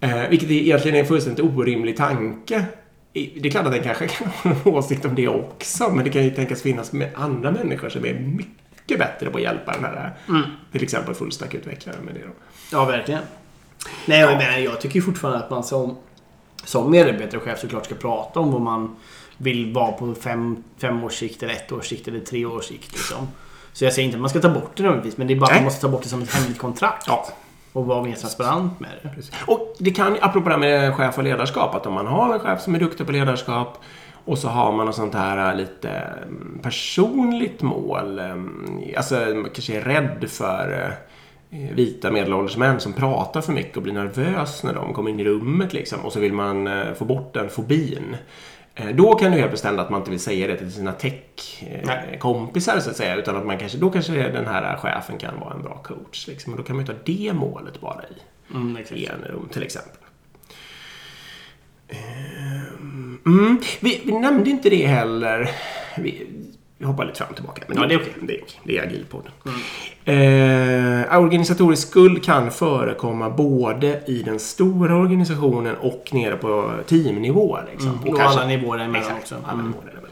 Eh, vilket egentligen är en fullständigt orimlig tanke. Det är klart att den kanske kan ha en åsikt om det också, men det kan ju tänkas finnas med andra människor som är mycket bättre på att hjälpa den här, till exempel fullstack-utvecklaren med det. Då. Ja, verkligen. Nej, jag menar, jag tycker fortfarande att man som, som medarbetare och chef såklart ska prata om vad man vill vara på fem, fem års sikt, eller ett års sikt eller tre års sikt. Liksom. Så jag säger inte att man ska ta bort det nödvändigtvis, men det är bara att man måste ta bort det som ett hemligt kontrakt. Ja. Och vara mer transparent med det. Precis. Och det kan, apropå det här med chef och ledarskap, att om man har en chef som är duktig på ledarskap och så har man något sånt här äh, lite mm, personligt mål. Ähm, alltså man kanske är rädd för äh, eh, vita medelålders män som pratar för mycket och blir nervös när de kommer in i rummet liksom. Och så vill man äh, få bort den fobin. Eh, Då kan du helt bestämma att man inte vill säga det till sina tech-kompisar så att säga. Utan att man kanske, då kanske den här chefen kan vara en bra coach. Liksom. Och då kan man ju ta det målet bara i Mm, i en rum till exempel. Ehm, Mm, vi, vi nämnde inte det heller. Vi, vi hoppar lite fram och tillbaka. Men Ja, det är okej. Det är, okej. det är agilpodden. Eh, organisatorisk skuld kan förekomma både i den stora organisationen och nere på teamnivå. Liksom. Och kanske- alla nivåer emellan också. alla Mm. nivåer däremellan.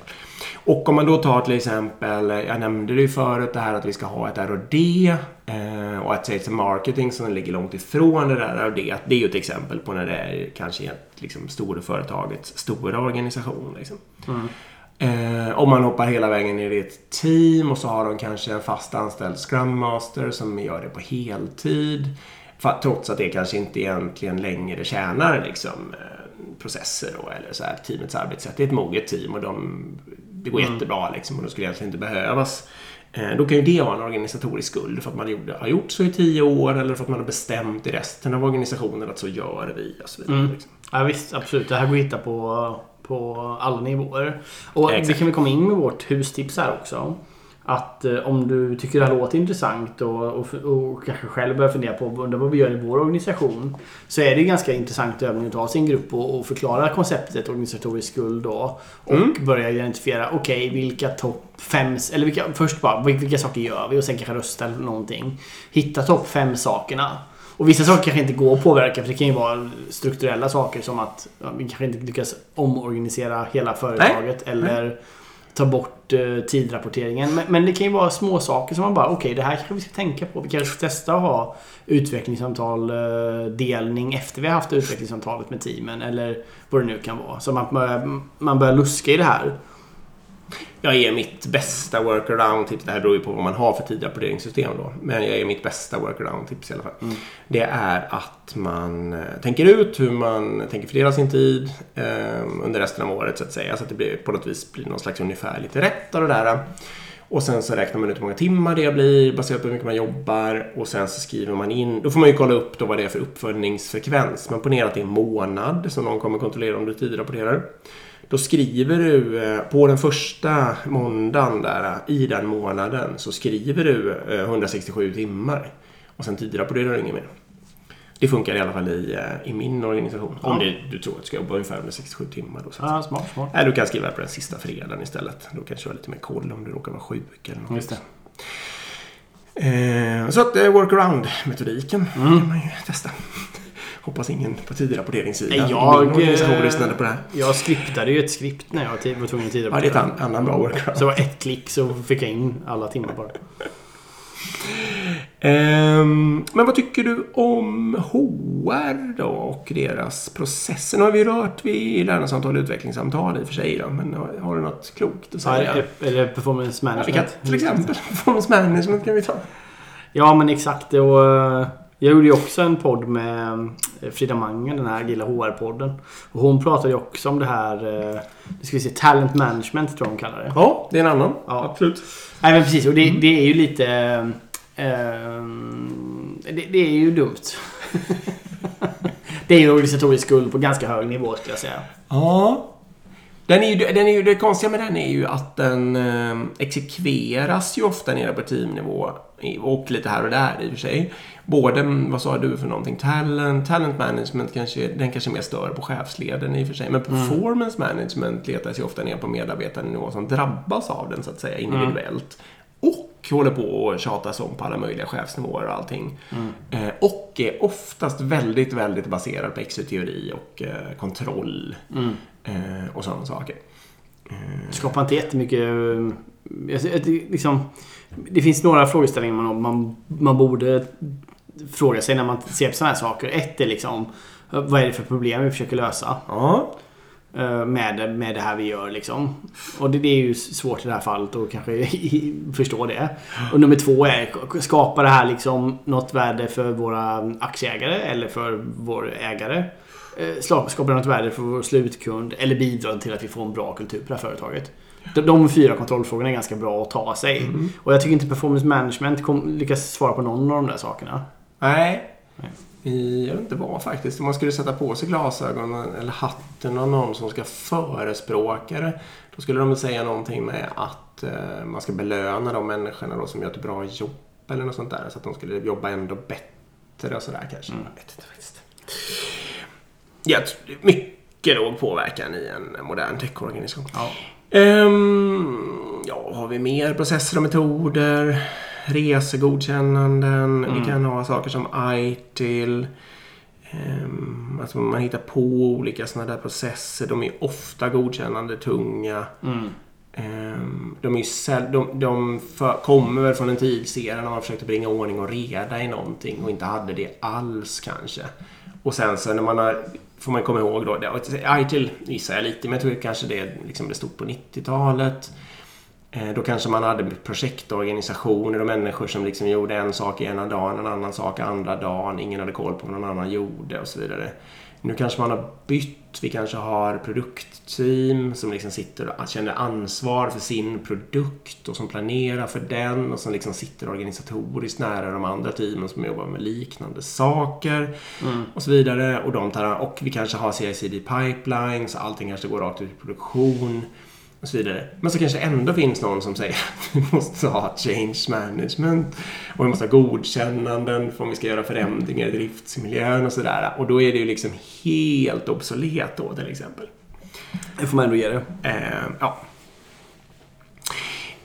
Och om man då tar till exempel, jag nämnde det ju förut, det här att vi ska ha ett R&D eh, och att sales and marketing som ligger långt ifrån det där R&D. Det är ju ett exempel på när det är kanske ett liksom, stora företagets stora organisation. Liksom. Eh, om man hoppar hela vägen ner i ett team och så har de kanske en fast anställd Scrum Master som gör det på heltid. Trots att det kanske inte egentligen längre tjänar liksom, eh, processer då, eller så här, teamets arbetssätt. Det är ett moget team och de, det går jättebra liksom, och det skulle egentligen inte behövas. Eh, Då kan ju det vara en organisatorisk skuld för att man gjorde, har gjort så i tio år eller för att man har bestämt i resten av organisationen att så gör vi och så vidare. Liksom. Ja, visst, absolut. Det här går att hitta på, på alla nivåer. Och Exakt. vi kan väl komma in med vårt hustips här också. Att eh, om du tycker det här låter intressant och, och, och kanske själv börjar fundera på undrar vad vi gör i vår organisation. Så är det ganska intressant övning att ta sin grupp och, och förklara konceptet organisatorisk skuld då. Och Mm. börja identifiera, okej vilka topp fem, eller vilka, först bara vilka, vilka saker gör vi och sen kanske rösta eller någonting. Hitta topp fem sakerna. Och vissa saker kanske inte går att påverka för det kan ju vara strukturella saker som att ja, vi kanske inte lyckas omorganisera hela företaget eller ta bort eh, tidrapporteringen. Men, men det kan ju vara små saker som man bara okej det här kanske vi ska tänka på. Vi kanske ska testa att ha utvecklingssamtal eh, delning efter vi har haft utvecklingssamtalet med teamen eller vad det nu kan vara. Så man man börjar luska i det här. Jag ger mitt bästa workaround-tips. Det här beror ju på vad man har för tidrapporteringssystem då. Men jag ger mitt bästa workaround-tips i alla fall. Det är att man eh, tänker ut hur man tänker fördela sin tid eh, under resten av året så att säga. Så att det blir, på något vis blir någon slags ungefärligt rätt av det där. Och sen så räknar man ut hur många timmar det blir baserat på hur mycket man jobbar. Och sen så skriver man in. Då får man ju kolla upp då vad det är för uppföljningsfrekvens. Men ponera att det är en månad som någon kommer kontrollera om du tidrapporterar. Då skriver du eh, på den första måndagen där i den månaden så skriver du eh, 167 timmar. Och sen tidrapporterar du inget mer. Det funkar i alla fall i, eh, i min organisation. Om det, du tror att du ska jobba ungefär med 67 timmar. Då, så Ja, smart, smart. Nej, du kan skriva på den sista fredagen istället. Då kan du köra lite mer koll om du råkar vara sjuk eller något. Just det. Eh, så att eh, workaround-metodiken Mm. kan man ju testa. Hoppas ingen i jag, min organisation eh, lyssnade på det här. Jag skriptade ju ett skript när jag var tvungen att Ja, det är tidrapportera. an- annan bra workaround. Så det var ett klick så fick jag in alla timmar bara. Ehm, men vad tycker du om HR då och deras processer? Nu har vi rört vid lärarsamtal och utvecklingssamtal i och för sig då, men har, du något klokt att Ja, säga? är det performance Ja, management? kan, till exempel performance management kan vi ta. Ja, men exakt. Och, eh, jag gjorde ju också en podd med eh, Frida Mangen, den här Agila HR-podden. Och hon pratade ju också om det här, eh, nu ska vi se, talent management tror jag hon kallar det. Ja, det är en annan. Ja. Absolut. Nej men precis, och det, Mm. det är ju lite... eh, det, det är ju dumt. det är ju organisatorisk skuld på ganska hög nivå skulle jag säga. Ja. Den är ju, den är ju, det konstiga med den är ju att den eh, exekveras ju ofta nere på teamnivå. Och lite här och där i och för sig. Både, mm, vad sa du för någonting? Talent, talent management kanske, den kanske mer stör på chefsleden i och för sig. Men performance management letas ju ofta ner på medarbetarnivå som drabbas av den så att säga individuellt. Och håller på att tjatas om på alla möjliga chefsnivåer och allting. Eh, och är oftast väldigt, väldigt baserad på exoteori och eh, kontroll. Eh, och sådana saker. Det skapar inte jättemycket... Liksom, det finns några frågeställningar man, man, man borde fråga sig när man ser på sådana här saker. Ett är liksom, vad är det för problem vi försöker lösa? Ja. eh, Med, med det här vi gör liksom. Och det, det är ju svårt i det här fallet att kanske förstå det. Och nummer två är, skapar det här liksom något värde för våra aktieägare eller för vår ägare? Eh, Skapar det något värde för vår slutkund? Eller bidrar till att vi får en bra kultur på det här företaget? De, fyra kontrollfrågorna är ganska bra att ta sig. Och jag tycker inte performance management kom, lyckas svara på någon av de där sakerna. Nej. Jag vet inte vad faktiskt. Om man skulle sätta på sig glasögonen eller hatten av någon som ska förespråka det. Då skulle de väl säga någonting med att eh, man ska belöna de människorna då som gör ett bra jobb. Eller något sånt där. Så att de skulle jobba ändå bättre och sådär kanske. Jag vet inte faktiskt. Ja, mycket låg påverkan i en modern techorganisation. Ja. Ehm, ja, har vi mer processer och metoder? Resegodkännanden. Vi kan ha saker som ITIL. Um, alltså man hittar på olika sådana där processer. De är ofta godkännande tunga. Mm. Ehm, de är de, de för, kommer väl från en tidsserie när man försökte bringa ordning och reda i någonting och inte hade det alls kanske. Och sen så när man har, får man komma ihåg då, ITIL gissar jag lite, men jag tror kanske det liksom blev stort på 90-talet. Eh, då kanske man hade projektorganisationer och människor som liksom gjorde en sak ena dagen, en annan sak andra dagen. Ingen hade koll på vad någon annan gjorde och så vidare. Nu kanske man har bytt. Vi kanske har produktteam som liksom sitter och känner ansvar för sin produkt och som planerar för den och som liksom sitter organisatoriskt nära de andra teamen som jobbar med liknande saker och så vidare. Och, de tar, och vi kanske har CICD pipelines, allting kanske går rakt ut i produktion och så vidare. Men så kanske ändå finns någon som säger att vi måste ha change management och vi måste ha godkännanden för om vi ska göra förändringar i driftsmiljön och sådär. Och då är det ju liksom helt obsolet då till exempel. Det får man ändå ge det. Eh, ja.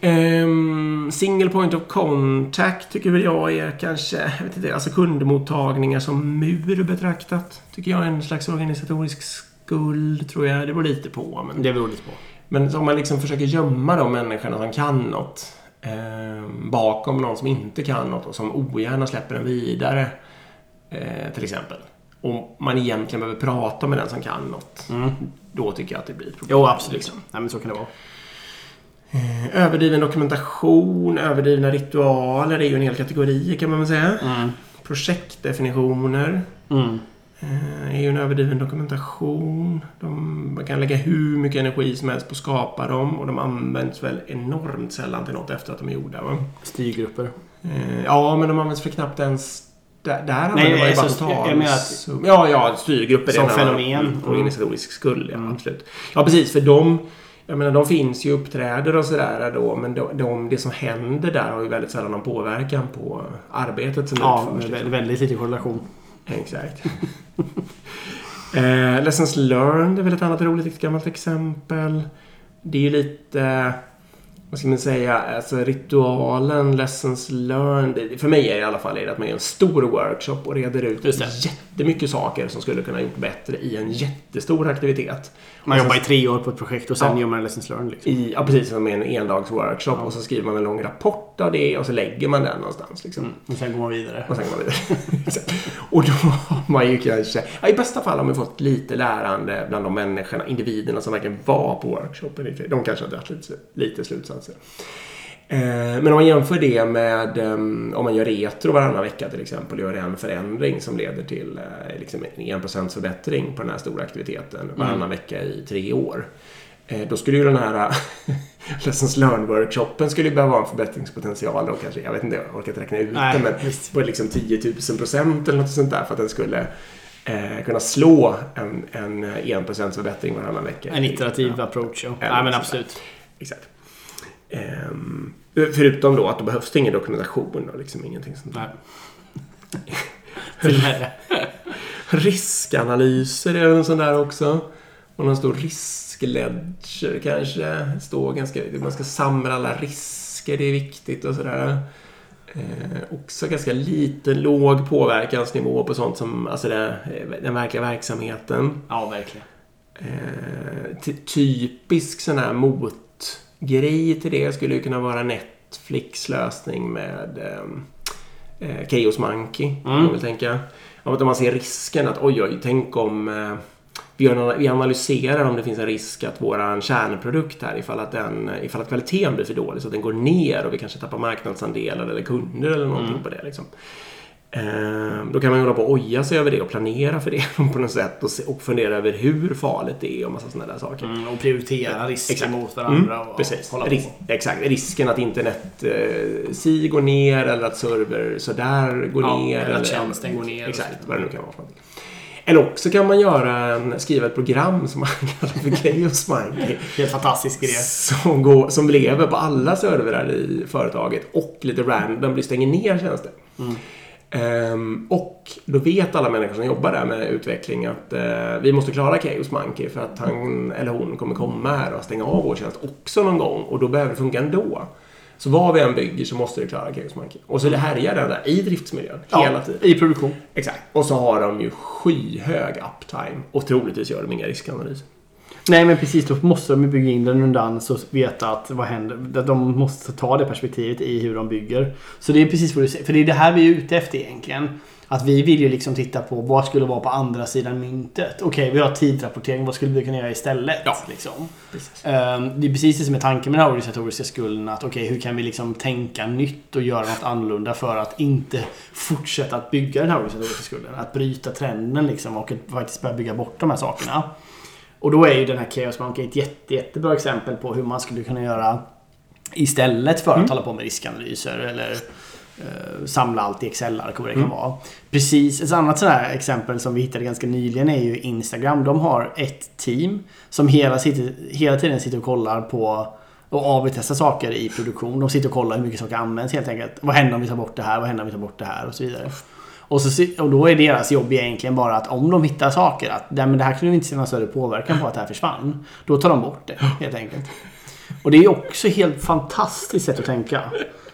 Ehm, single point of contact tycker väl jag är kanske, jag vet inte, alltså kundmottagningar som mur betraktat. Tycker jag är en slags organisatorisk skuld tror jag. Det beror lite på. Men, Det beror lite på. Men om man liksom försöker gömma de människorna som kan något ehm, bakom någon som inte kan något och som ogärna släpper den vidare. Eh, till exempel. Och man egentligen behöver prata med den som kan något. Då tycker jag att det blir ett problem. Jo, absolut. Liksom. Nej, men så kan det vara. Eh, Överdriven dokumentation, överdrivna ritualer är ju en hel kategori kan man väl säga. Mm. Projektdefinitioner Mm. Eh, är ju en överdriven dokumentation. De, man kan lägga hur mycket energi som helst på att skapa dem och de används väl enormt sällan till något efter att de är gjorda. Va? Styrgrupper. Eh, ja, men de används för knappt ens... Där, där använder man ju bara att- Ja, ja, styrgrupper Som fenomen. Mm. Organisatorisk skuld, ja. Absolut. Ja, precis. För de jag menar, de finns ju uppträder och sådär då, men de, de, det som händer där har ju väldigt sällan någon påverkan på arbetet som Ja, utförs. liksom. väldigt lite korrelation. Exakt. eh, Lessons learned är väl ett annat roligt ett gammalt exempel. Det är ju lite... Vad ska man säga? Alltså ritualen, lessons learned. För mig är det i alla fall är det att man gör en stor workshop och reder ut Just jättemycket saker som skulle kunna gjort bättre i en jättestor aktivitet. Man sen- jobbar i tre år på ett projekt och sen Ja. gör man en lessons learned. Liksom. i, ja, precis som en endags workshop och så skriver man en lång rapport av det och så lägger man den någonstans. Liksom. Mm. Och sen går man vidare. Och sen går man vidare. Och då har man ju kanske, ja, i bästa fall har man fått lite lärande bland de människorna, individerna som verkligen var på workshopen. De kanske har dragit lite, lite slutsatser. Eh, Men om man jämför det med ehm, om man gör retro varannan vecka till exempel och gör en förändring som leder till eh, liksom en 1% förbättring på den här stora aktiviteten varannan vecka i tre år. Eh, Då skulle ju den här Lessons Learn-workshopen skulle ju behöva ha en förbättringspotential då kanske. Jag vet inte, jag orkar inte räkna ut Nej, det men visst. på liksom 10 000 procent eller något sånt där för att den skulle eh, kunna slå en, en 1% förbättring varannan vecka. En iterativ approach. Ja. Ja, Nej, men absolut. Exakt. Ehm, förutom då att då behövs det ingen dokumentation och liksom ingenting sånt där. Riskanalyser är en sån där också. Och någon stor riskledger kanske. Står ganska, man ska samla alla risker, det är viktigt och sådär. Eh, också ganska liten, låg påverkansnivå på sånt som alltså det, den verkliga verksamheten. Ja, verkligen. Eh, ty- typisk sån här motgrej till det skulle ju kunna vara Netflix lösning med eh, eh, Chaos Monkey. Mm. man väl tänka. Att man ser risken att oj, oj, tänk om eh, vi, analyserar om det finns en risk att våran kärnprodukt här, ifall att, den, ifall att kvaliteten blir för dålig så att den går ner och vi kanske tappar marknadsandelar eller kunder eller någonting på det. Liksom. Eh, Då kan man hålla på och oja sig över det och planera för det på något sätt och, se, och fundera över hur farligt det är och massa sådana där saker. Mm, och prioritera risker Exakt. mot varandra. Mm, och precis. Hålla på. Ris- exakt. Risken att internet eh, si går ner eller att server sådär går Ja, ner. eller att tjänsten går ner Exakt, vad det nu kan vara för någonting. Eller också kan man göra en, skriva ett program som man kallar för Chaos Monkey. Helt fantastisk idé. Som, går, som lever på alla servrar i företaget och lite random blir stänger ner tjänster. Mm. Ehm, och då vet alla människor som jobbar där med utveckling att eh, vi måste klara Chaos Monkey för att han eller hon kommer komma här och stänga av vår tjänst också någon gång och då behöver det funka ändå. Så vad vi än bygger så måste det klara Chaos Monkey. Och så det härjar den där i driftsmiljön hela tiden. I produktion. Exakt. Och så har de ju skyhög uptime och troligtvis gör de inga riskanalyser. Nej men precis, då måste de bygga in redundans och veta att vad händer. Att de måste ta det perspektivet i hur de bygger. Så det är precis vad du säger. För det är det här vi är ute efter egentligen. Att vi vill ju liksom titta på vad skulle vara på andra sidan myntet. Okej, vi har tidrapportering. Vad skulle vi kunna göra istället? Ja. Liksom. Precis. Ehm, Det är precis det som är tanken med den här organisatoriska skulden. Att okej, hur kan vi liksom tänka nytt och göra något annorlunda för att inte fortsätta att bygga den här organisatoriska skulden. Att bryta trenden liksom och faktiskt börja bygga bort de här sakerna. Och då är ju den här Chaos Monkey ett jätte, jättebra exempel på hur man skulle kunna göra istället för att Mm. hålla på med riskanalyser eller eh, samla allt i Excel-ark och vad det Mm. kan vara. Precis, ett annat sådant här exempel som vi hittade ganska nyligen är ju Instagram. De har ett team som hela, hela tiden sitter och kollar på och AB-testar saker i produktion. De sitter och kollar hur mycket saker används helt enkelt. Vad händer om vi tar bort det här? Vad händer om vi tar bort det här? Och så vidare. Och, så, och då är deras jobb egentligen bara att om de hittar saker att men det här kunde vi inte se någon större påverkan på att det här försvann. Då tar de bort det helt enkelt. Och det är också helt fantastiskt sätt att tänka.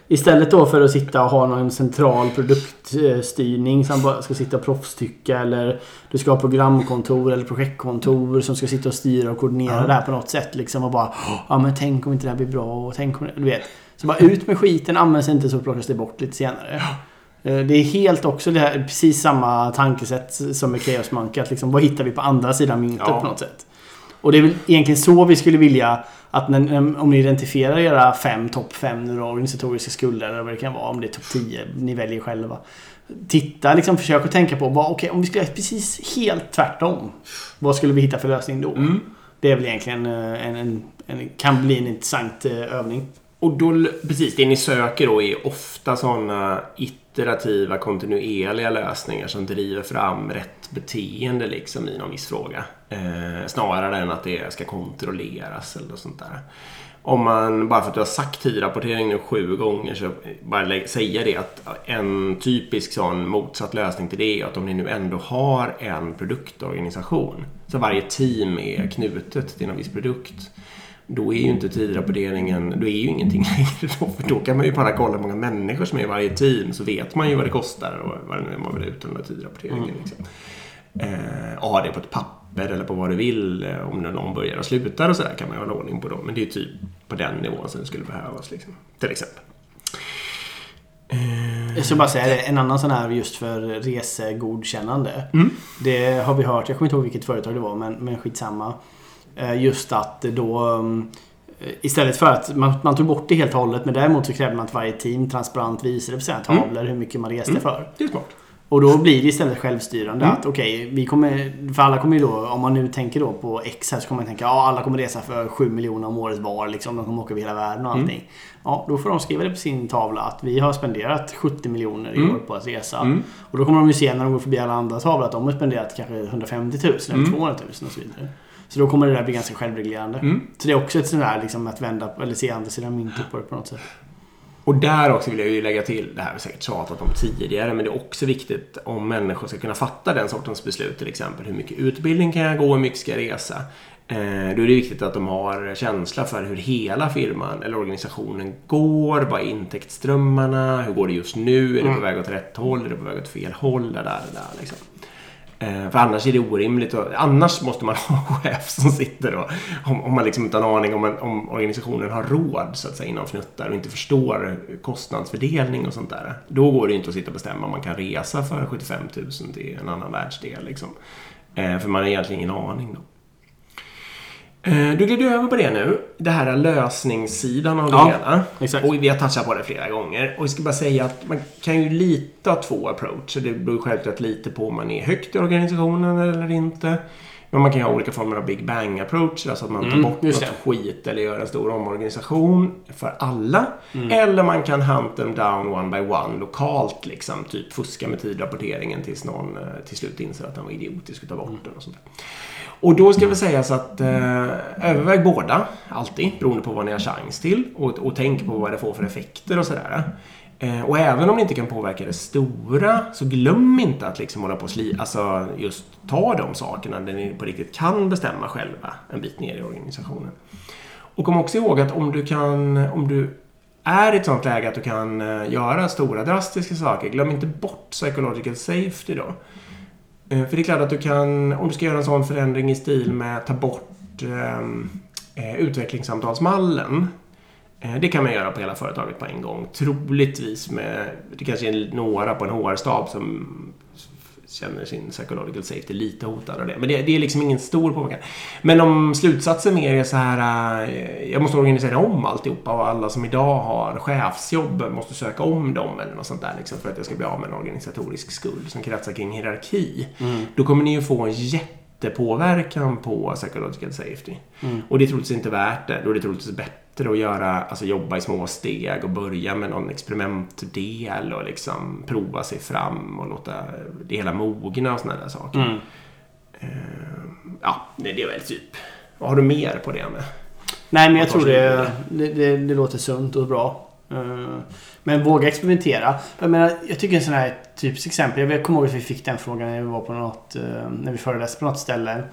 Istället då för att sitta och ha någon central produktstyrning som bara ska sitta och proffstycka eller du ska ha programkontor eller projektkontor som ska sitta och styra och koordinera Ja. det här på något sätt liksom och bara Ja men tänk om inte det här blir bra och tänk om det, Du vet. Så bara ut med skiten, används inte så plockas det bort lite senare. Eh, Det är helt också det här, precis samma tankesätt som med Chaos Monkey. Att liksom, vad hittar vi på andra sidan myntet Ja. på något sätt? Och det är väl egentligen så vi skulle vilja att när, om ni identifierar era fem, topp fem nu då, organisatoriska skulder eller vad det kan vara, om det är topp 10, ni väljer själva. Titta, liksom försök att tänka på vad, okej, om vi skulle göra precis helt tvärtom. Vad skulle vi hitta för lösning då? Mm. Det är väl egentligen eh, en, en, en, kan bli en intressant eh, övning. Och då, precis, det ni söker då är ofta sådana iterativa, kontinuerliga lösningar som driver fram rätt beteende liksom i någon viss fråga. Eh, snarare än att det ska kontrolleras eller något sånt där. Om man, bara för att du har sagt tidrapportering nu sju gånger, så bara säga det att en typisk sån motsatt lösning till det är att om ni nu ändå har en produktorganisation, så varje team är knutet till någon viss produkt, då är ju inte tidrapporteringen, då är ju ingenting längre då. För då kan man ju bara kolla hur många människor som är i varje team så vet man ju vad det kostar och vad det nu man vill ut den där tidrapporteringen. Liksom. Eh, ha det på ett papper eller på vad du vill. eh, Om någon börjar och slutar och sådär kan man ju hålla ordning på dem. Men det är ju typ på den nivån som det skulle behövas. Liksom, till exempel. Jag ska bara säga det, en annan sån här just för resegodkännande. Mm. Det har vi hört, jag kommer inte ihåg vilket företag det var men, men skitsamma. Eh, Just att då mm, Istället för att man, man tog bort det helt och hållet men däremot så krävde man att varje team transparent visade på sina tavlor hur mycket man reste för. Det är smart. Och då blir det istället självstyrande Mm. att okej, vi kommer... För alla kommer ju då, om man nu tänker då på X här så kommer man tänka ja alla kommer resa för 7 miljoner om året var liksom. De kommer åka över hela världen och allting. Mm. Ja, då får de skriva det på sin tavla att vi har spenderat 70 miljoner i Mm. år på att resa. Mm. Och då kommer de ju se när de går förbi alla andra tavlor att de har spenderat kanske 150 000 eller Mm. 200 000 och så vidare. Så då kommer det där bli ganska självreglerande. Mm. Så det är också ett sånt där liksom att vända eller se andra sidan myntet på det på något sätt. Och där också vill jag ju lägga till, det här har vi säkert tjatat om tidigare, men det är också viktigt om människor ska kunna fatta den sortens beslut. Till exempel hur mycket utbildning kan jag gå, hur mycket ska jag resa? Eh, då är det viktigt att de har känsla för hur hela firman eller organisationen går. Vad är intäktsströmmarna? Hur går det just nu? Är det på väg åt rätt håll? Är det på väg åt fel håll? Där, där, där, liksom. Eh, för annars är det orimligt. Och, annars måste man ha en chef som sitter och om, om man liksom inte har en aning om, man, om organisationen har råd så att säga inom fnuttar och inte förstår kostnadsfördelning och sånt där. Då går det inte att sitta och bestämma om man kan resa för 75 000 till en annan världsdel. Liksom. Eh, För man har egentligen ingen aning då. Eh, Du gled över på det nu. Det här är lösningssidan av det Ja, hela. exakt. Och vi har touchat på det flera gånger. Och jag ska bara säga att man kan ju lite ha två approacher. Det beror självklart lite på om man är högt i organisationen eller inte. Men man kan ju ha olika former av Big Bang approach. Alltså att man tar Mm, bort något skit eller gör en stor omorganisation för alla. Eller man kan hunt them down one by one lokalt. Liksom, typ fuska med tidrapporteringen tills någon eh, till slut inser att den var idiotisk och tar bort den. Och sånt där. Och då ska vi säga så att eh, överväg båda, alltid, beroende på vad ni har chans till. Och, och tänk på vad det får för effekter och sådär. Eh, och även om ni inte kan påverka det stora, så glöm inte att liksom hålla på och sli, alltså just ta de sakerna där ni på riktigt kan bestämma själva en bit ner i organisationen. Och kom också ihåg att om du kan, om du är i ett sånt läge att du kan eh, göra stora drastiska saker, glöm inte bort psychological safety då. Eh, för det är klart att du kan, om du ska göra en sån förändring i stil med att ta bort ehm, eh, utvecklingssamtalsmallen. Eh, det kan man göra på hela företaget på en gång. Troligtvis med, det kanske är några på en HR-stab som känner sin psychological safety lite hotad av det. Men det, det är liksom ingen stor påverkan. Men om slutsatsen mer är så här, eh, jag måste organisera om alltihopa och alla som idag har chefsjobb måste söka om dem eller något sånt där liksom, för att jag ska bli av med en organisatorisk skuld som kretsar kring hierarki. Då kommer ni ju få en jättepåverkan på psychological safety. Och det är troligtvis inte värt det. Då är det troligtvis bättre att göra, alltså jobba i små steg och börja med någon experimentdel och liksom prova sig fram och låta det hela mogna och sådana där saker. Mm. Eh, ja, det är väl typ. Vad har du mer på det med? Nej, men jag tror det, det, det, det låter sunt och bra. Eh, Men våga experimentera. Jag menar, jag tycker en sån här typiskt exempel. Jag kommer ihåg att vi fick den frågan när vi var på något, eh, när vi föreläste på något ställe.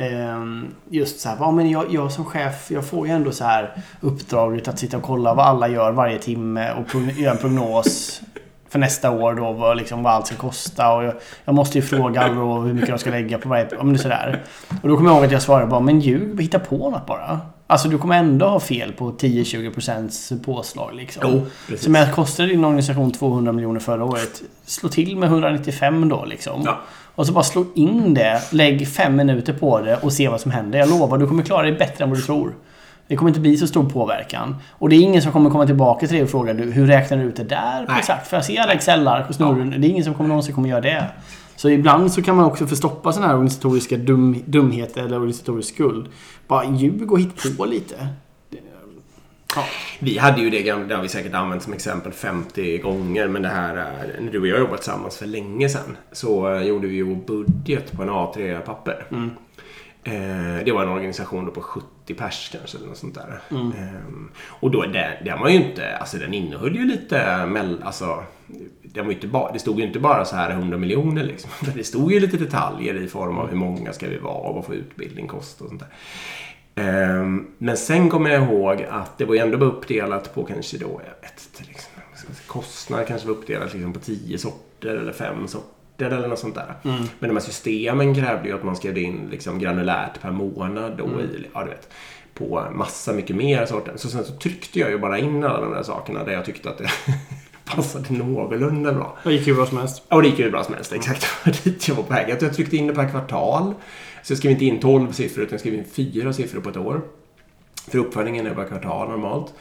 Eh, Just så här, ja, men jag, jag som chef, jag får ju ändå så här uppdraget att sitta och kolla vad alla gör varje timme och göra en prognos för nästa år då, vad, liksom, vad allt ska kosta. Och jag, jag måste ju fråga alla då hur mycket de ska lägga på varje... Ja, men sådär. Och då kommer jag ihåg att jag svarade bara, men ljug, hitta på något bara. Alltså du kommer ändå ha fel på 10-20% påslag liksom. Jo, precis. Så med kostade din organisation 200 miljoner förra året. Slå till med 195 då liksom. Ja. Och så bara slå in det, lägg fem minuter på det och se vad som händer. Jag lovar, du kommer klara dig bättre än vad du tror. Det kommer inte bli så stor påverkan. Och det är ingen som kommer komma tillbaka till dig och fråga hur räknar du ut det där? Nej. Exakt, för jag ser alla Excel-ark och snurren. Det är ingen som kommer någonsin kommer göra det. Så ibland så kan man också förstoppa sådana här organisatoriska dum, dumheter eller organisatorisk skuld. Bara ljug och hitt på lite. Ja. Vi hade ju det, gamla- det har vi säkert använt som exempel 50 gånger. Men det här, är- när du och jag jobbat tillsammans för länge sedan så eh, gjorde vi ju budget på en A3-papper. Mm. Eh, det var en organisation då på 70 pers kanske eller något sånt där. Ehm, och då, den, den var ju inte, alltså den innehöll ju lite, mell, alltså, den var inte bara, det stod ju inte bara så här 100 miljoner liksom. Det stod ju lite detaljer i form av hur många ska vi vara och vad får utbildning kosta och sånt där. Ehm, Men sen kommer jag ihåg att det var ju ändå bara uppdelat på kanske då, jag vet inte, liksom, kostnad kanske var uppdelat liksom på 10 sorter eller 5 sorter eller något sånt där. Men de här systemen krävde ju att man skrev in liksom granulärt per månad då i, ja du vet, på massa mycket mer sorter. Så sen så tryckte jag ju bara in alla de där sakerna där jag tyckte att det passade någorlunda bra. Det gick ju bra som helst. Ja, det gick ju bra som helst. Exakt det var dit jag var på väg. Jag tryckte in det per kvartal. Så jag skrev inte in 12 siffror utan jag skrev in 4 siffror på ett år. För uppföljningen är per kvartal normalt.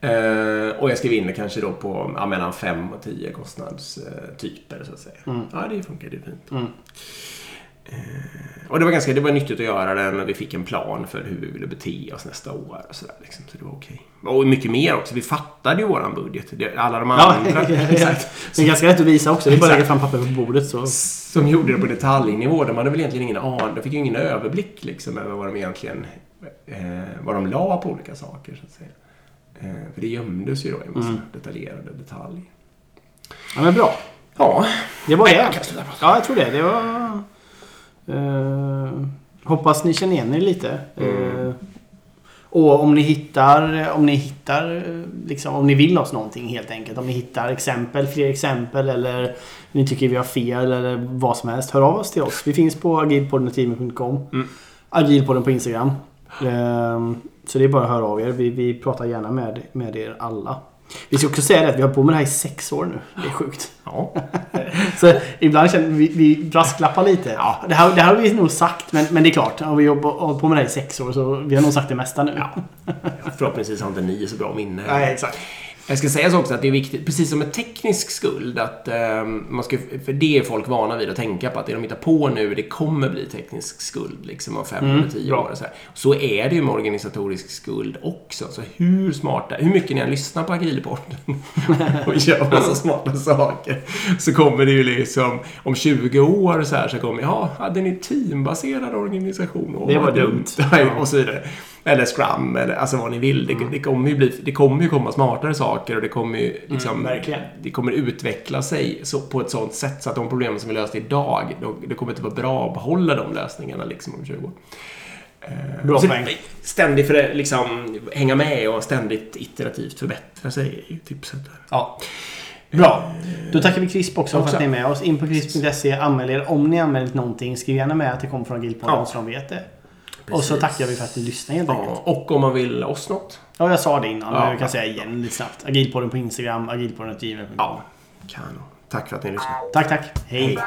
Eh, och jag skrev in det kanske då på ja, mellan 5 och 10 kostnadstyper så att säga. Ja, det funkade ju fint. Mm. Eh, och det var ganska det var nyttigt att göra det när vi fick en plan för hur vi ville bete oss nästa år. Och så, där, liksom. så det var okej. Och mycket mer också. Vi fattade ju våran budget. Det- Alla de Ja, andra. exakt. Det är ganska lätt att visa också. Det är bara att lägga fram papper på bordet så. som gjorde det på detaljnivå. De hade väl egentligen ingen aning. De fick ju ingen överblick liksom över vad de egentligen eh, vad de la på olika saker. Så att säga. Eh, för det gömdes ju då i en massa Mm. detaljerade detaljer. Ja, men bra. Ja, Det var det. jag. Ja, jag tror det. Det var... eh, hoppas ni känner igen er lite. Mm. Eh, och om ni hittar, om ni hittar, eh, liksom, om ni vill oss någonting helt enkelt. Om ni hittar exempel, fler exempel eller ni tycker vi har fel eller vad som helst. Hör av oss till oss. Vi finns på agilpodden.com. Mm. Agilpodden på Instagram. Så det är bara att höra av er. Vi, vi pratar gärna med, med er alla. Vi ska också säga det att vi har på med det här i sex år nu. Det är sjukt. ja. Så ibland känner vi, vi brasklappar lite. Ja. Det, här, det här har vi nog sagt, men, men det är klart. Har vi jobbat hållit på med det här i sex år så vi har nog sagt det mesta nu. Ja. Förhoppningsvis har inte ni så bra minne. Nej, exakt. Jag ska säga så också att det är viktigt, precis som med teknisk skuld, att eh, man ska, för det är folk vana vid att tänka på att det de hittar på nu, det kommer bli teknisk skuld liksom om fem Mm, eller tio bra. år. Och så, här. så är det ju med organisatorisk skuld också. Så hur smarta, hur mycket ni än lyssnar på Agilpodden och gör massa smarta saker, så kommer det ju liksom om 20 år så här så kommer, ja, hade ni teambaserad organisation? Åh, Det var dumt. och så vidare. Eller Scrum, eller alltså vad ni vill. Det, det, kommer ju bli, det kommer ju komma smartare saker och det kommer ju liksom... Mm. Det kommer utveckla sig så, på ett sånt sätt så att de problem som vi löst idag, då, det kommer inte vara bra att behålla de lösningarna liksom om 20 år. Eh, Bra så poäng. Ständigt för liksom, hänga med och ständigt iterativt förbättra sig är ju tipset. Där. Ja. Bra. Då tackar vi CRISP också för Också. att ni är med oss. In på CRISP.se. Anmäl er om ni anmält någonting. Skriv gärna med att det kommer från Agilpodden Ja. så de vet det. Och så tackar vi för att ni lyssnade helt enkelt. Och om man vill oss något. Ja, jag sa det innan. Ja. Men jag kan säga igen lite snabbt. Agilpodden på Instagram, agilpodden.gmail.com. Ja, kanon. Tack för att ni lyssnade. Tack, tack. Hej. Hej.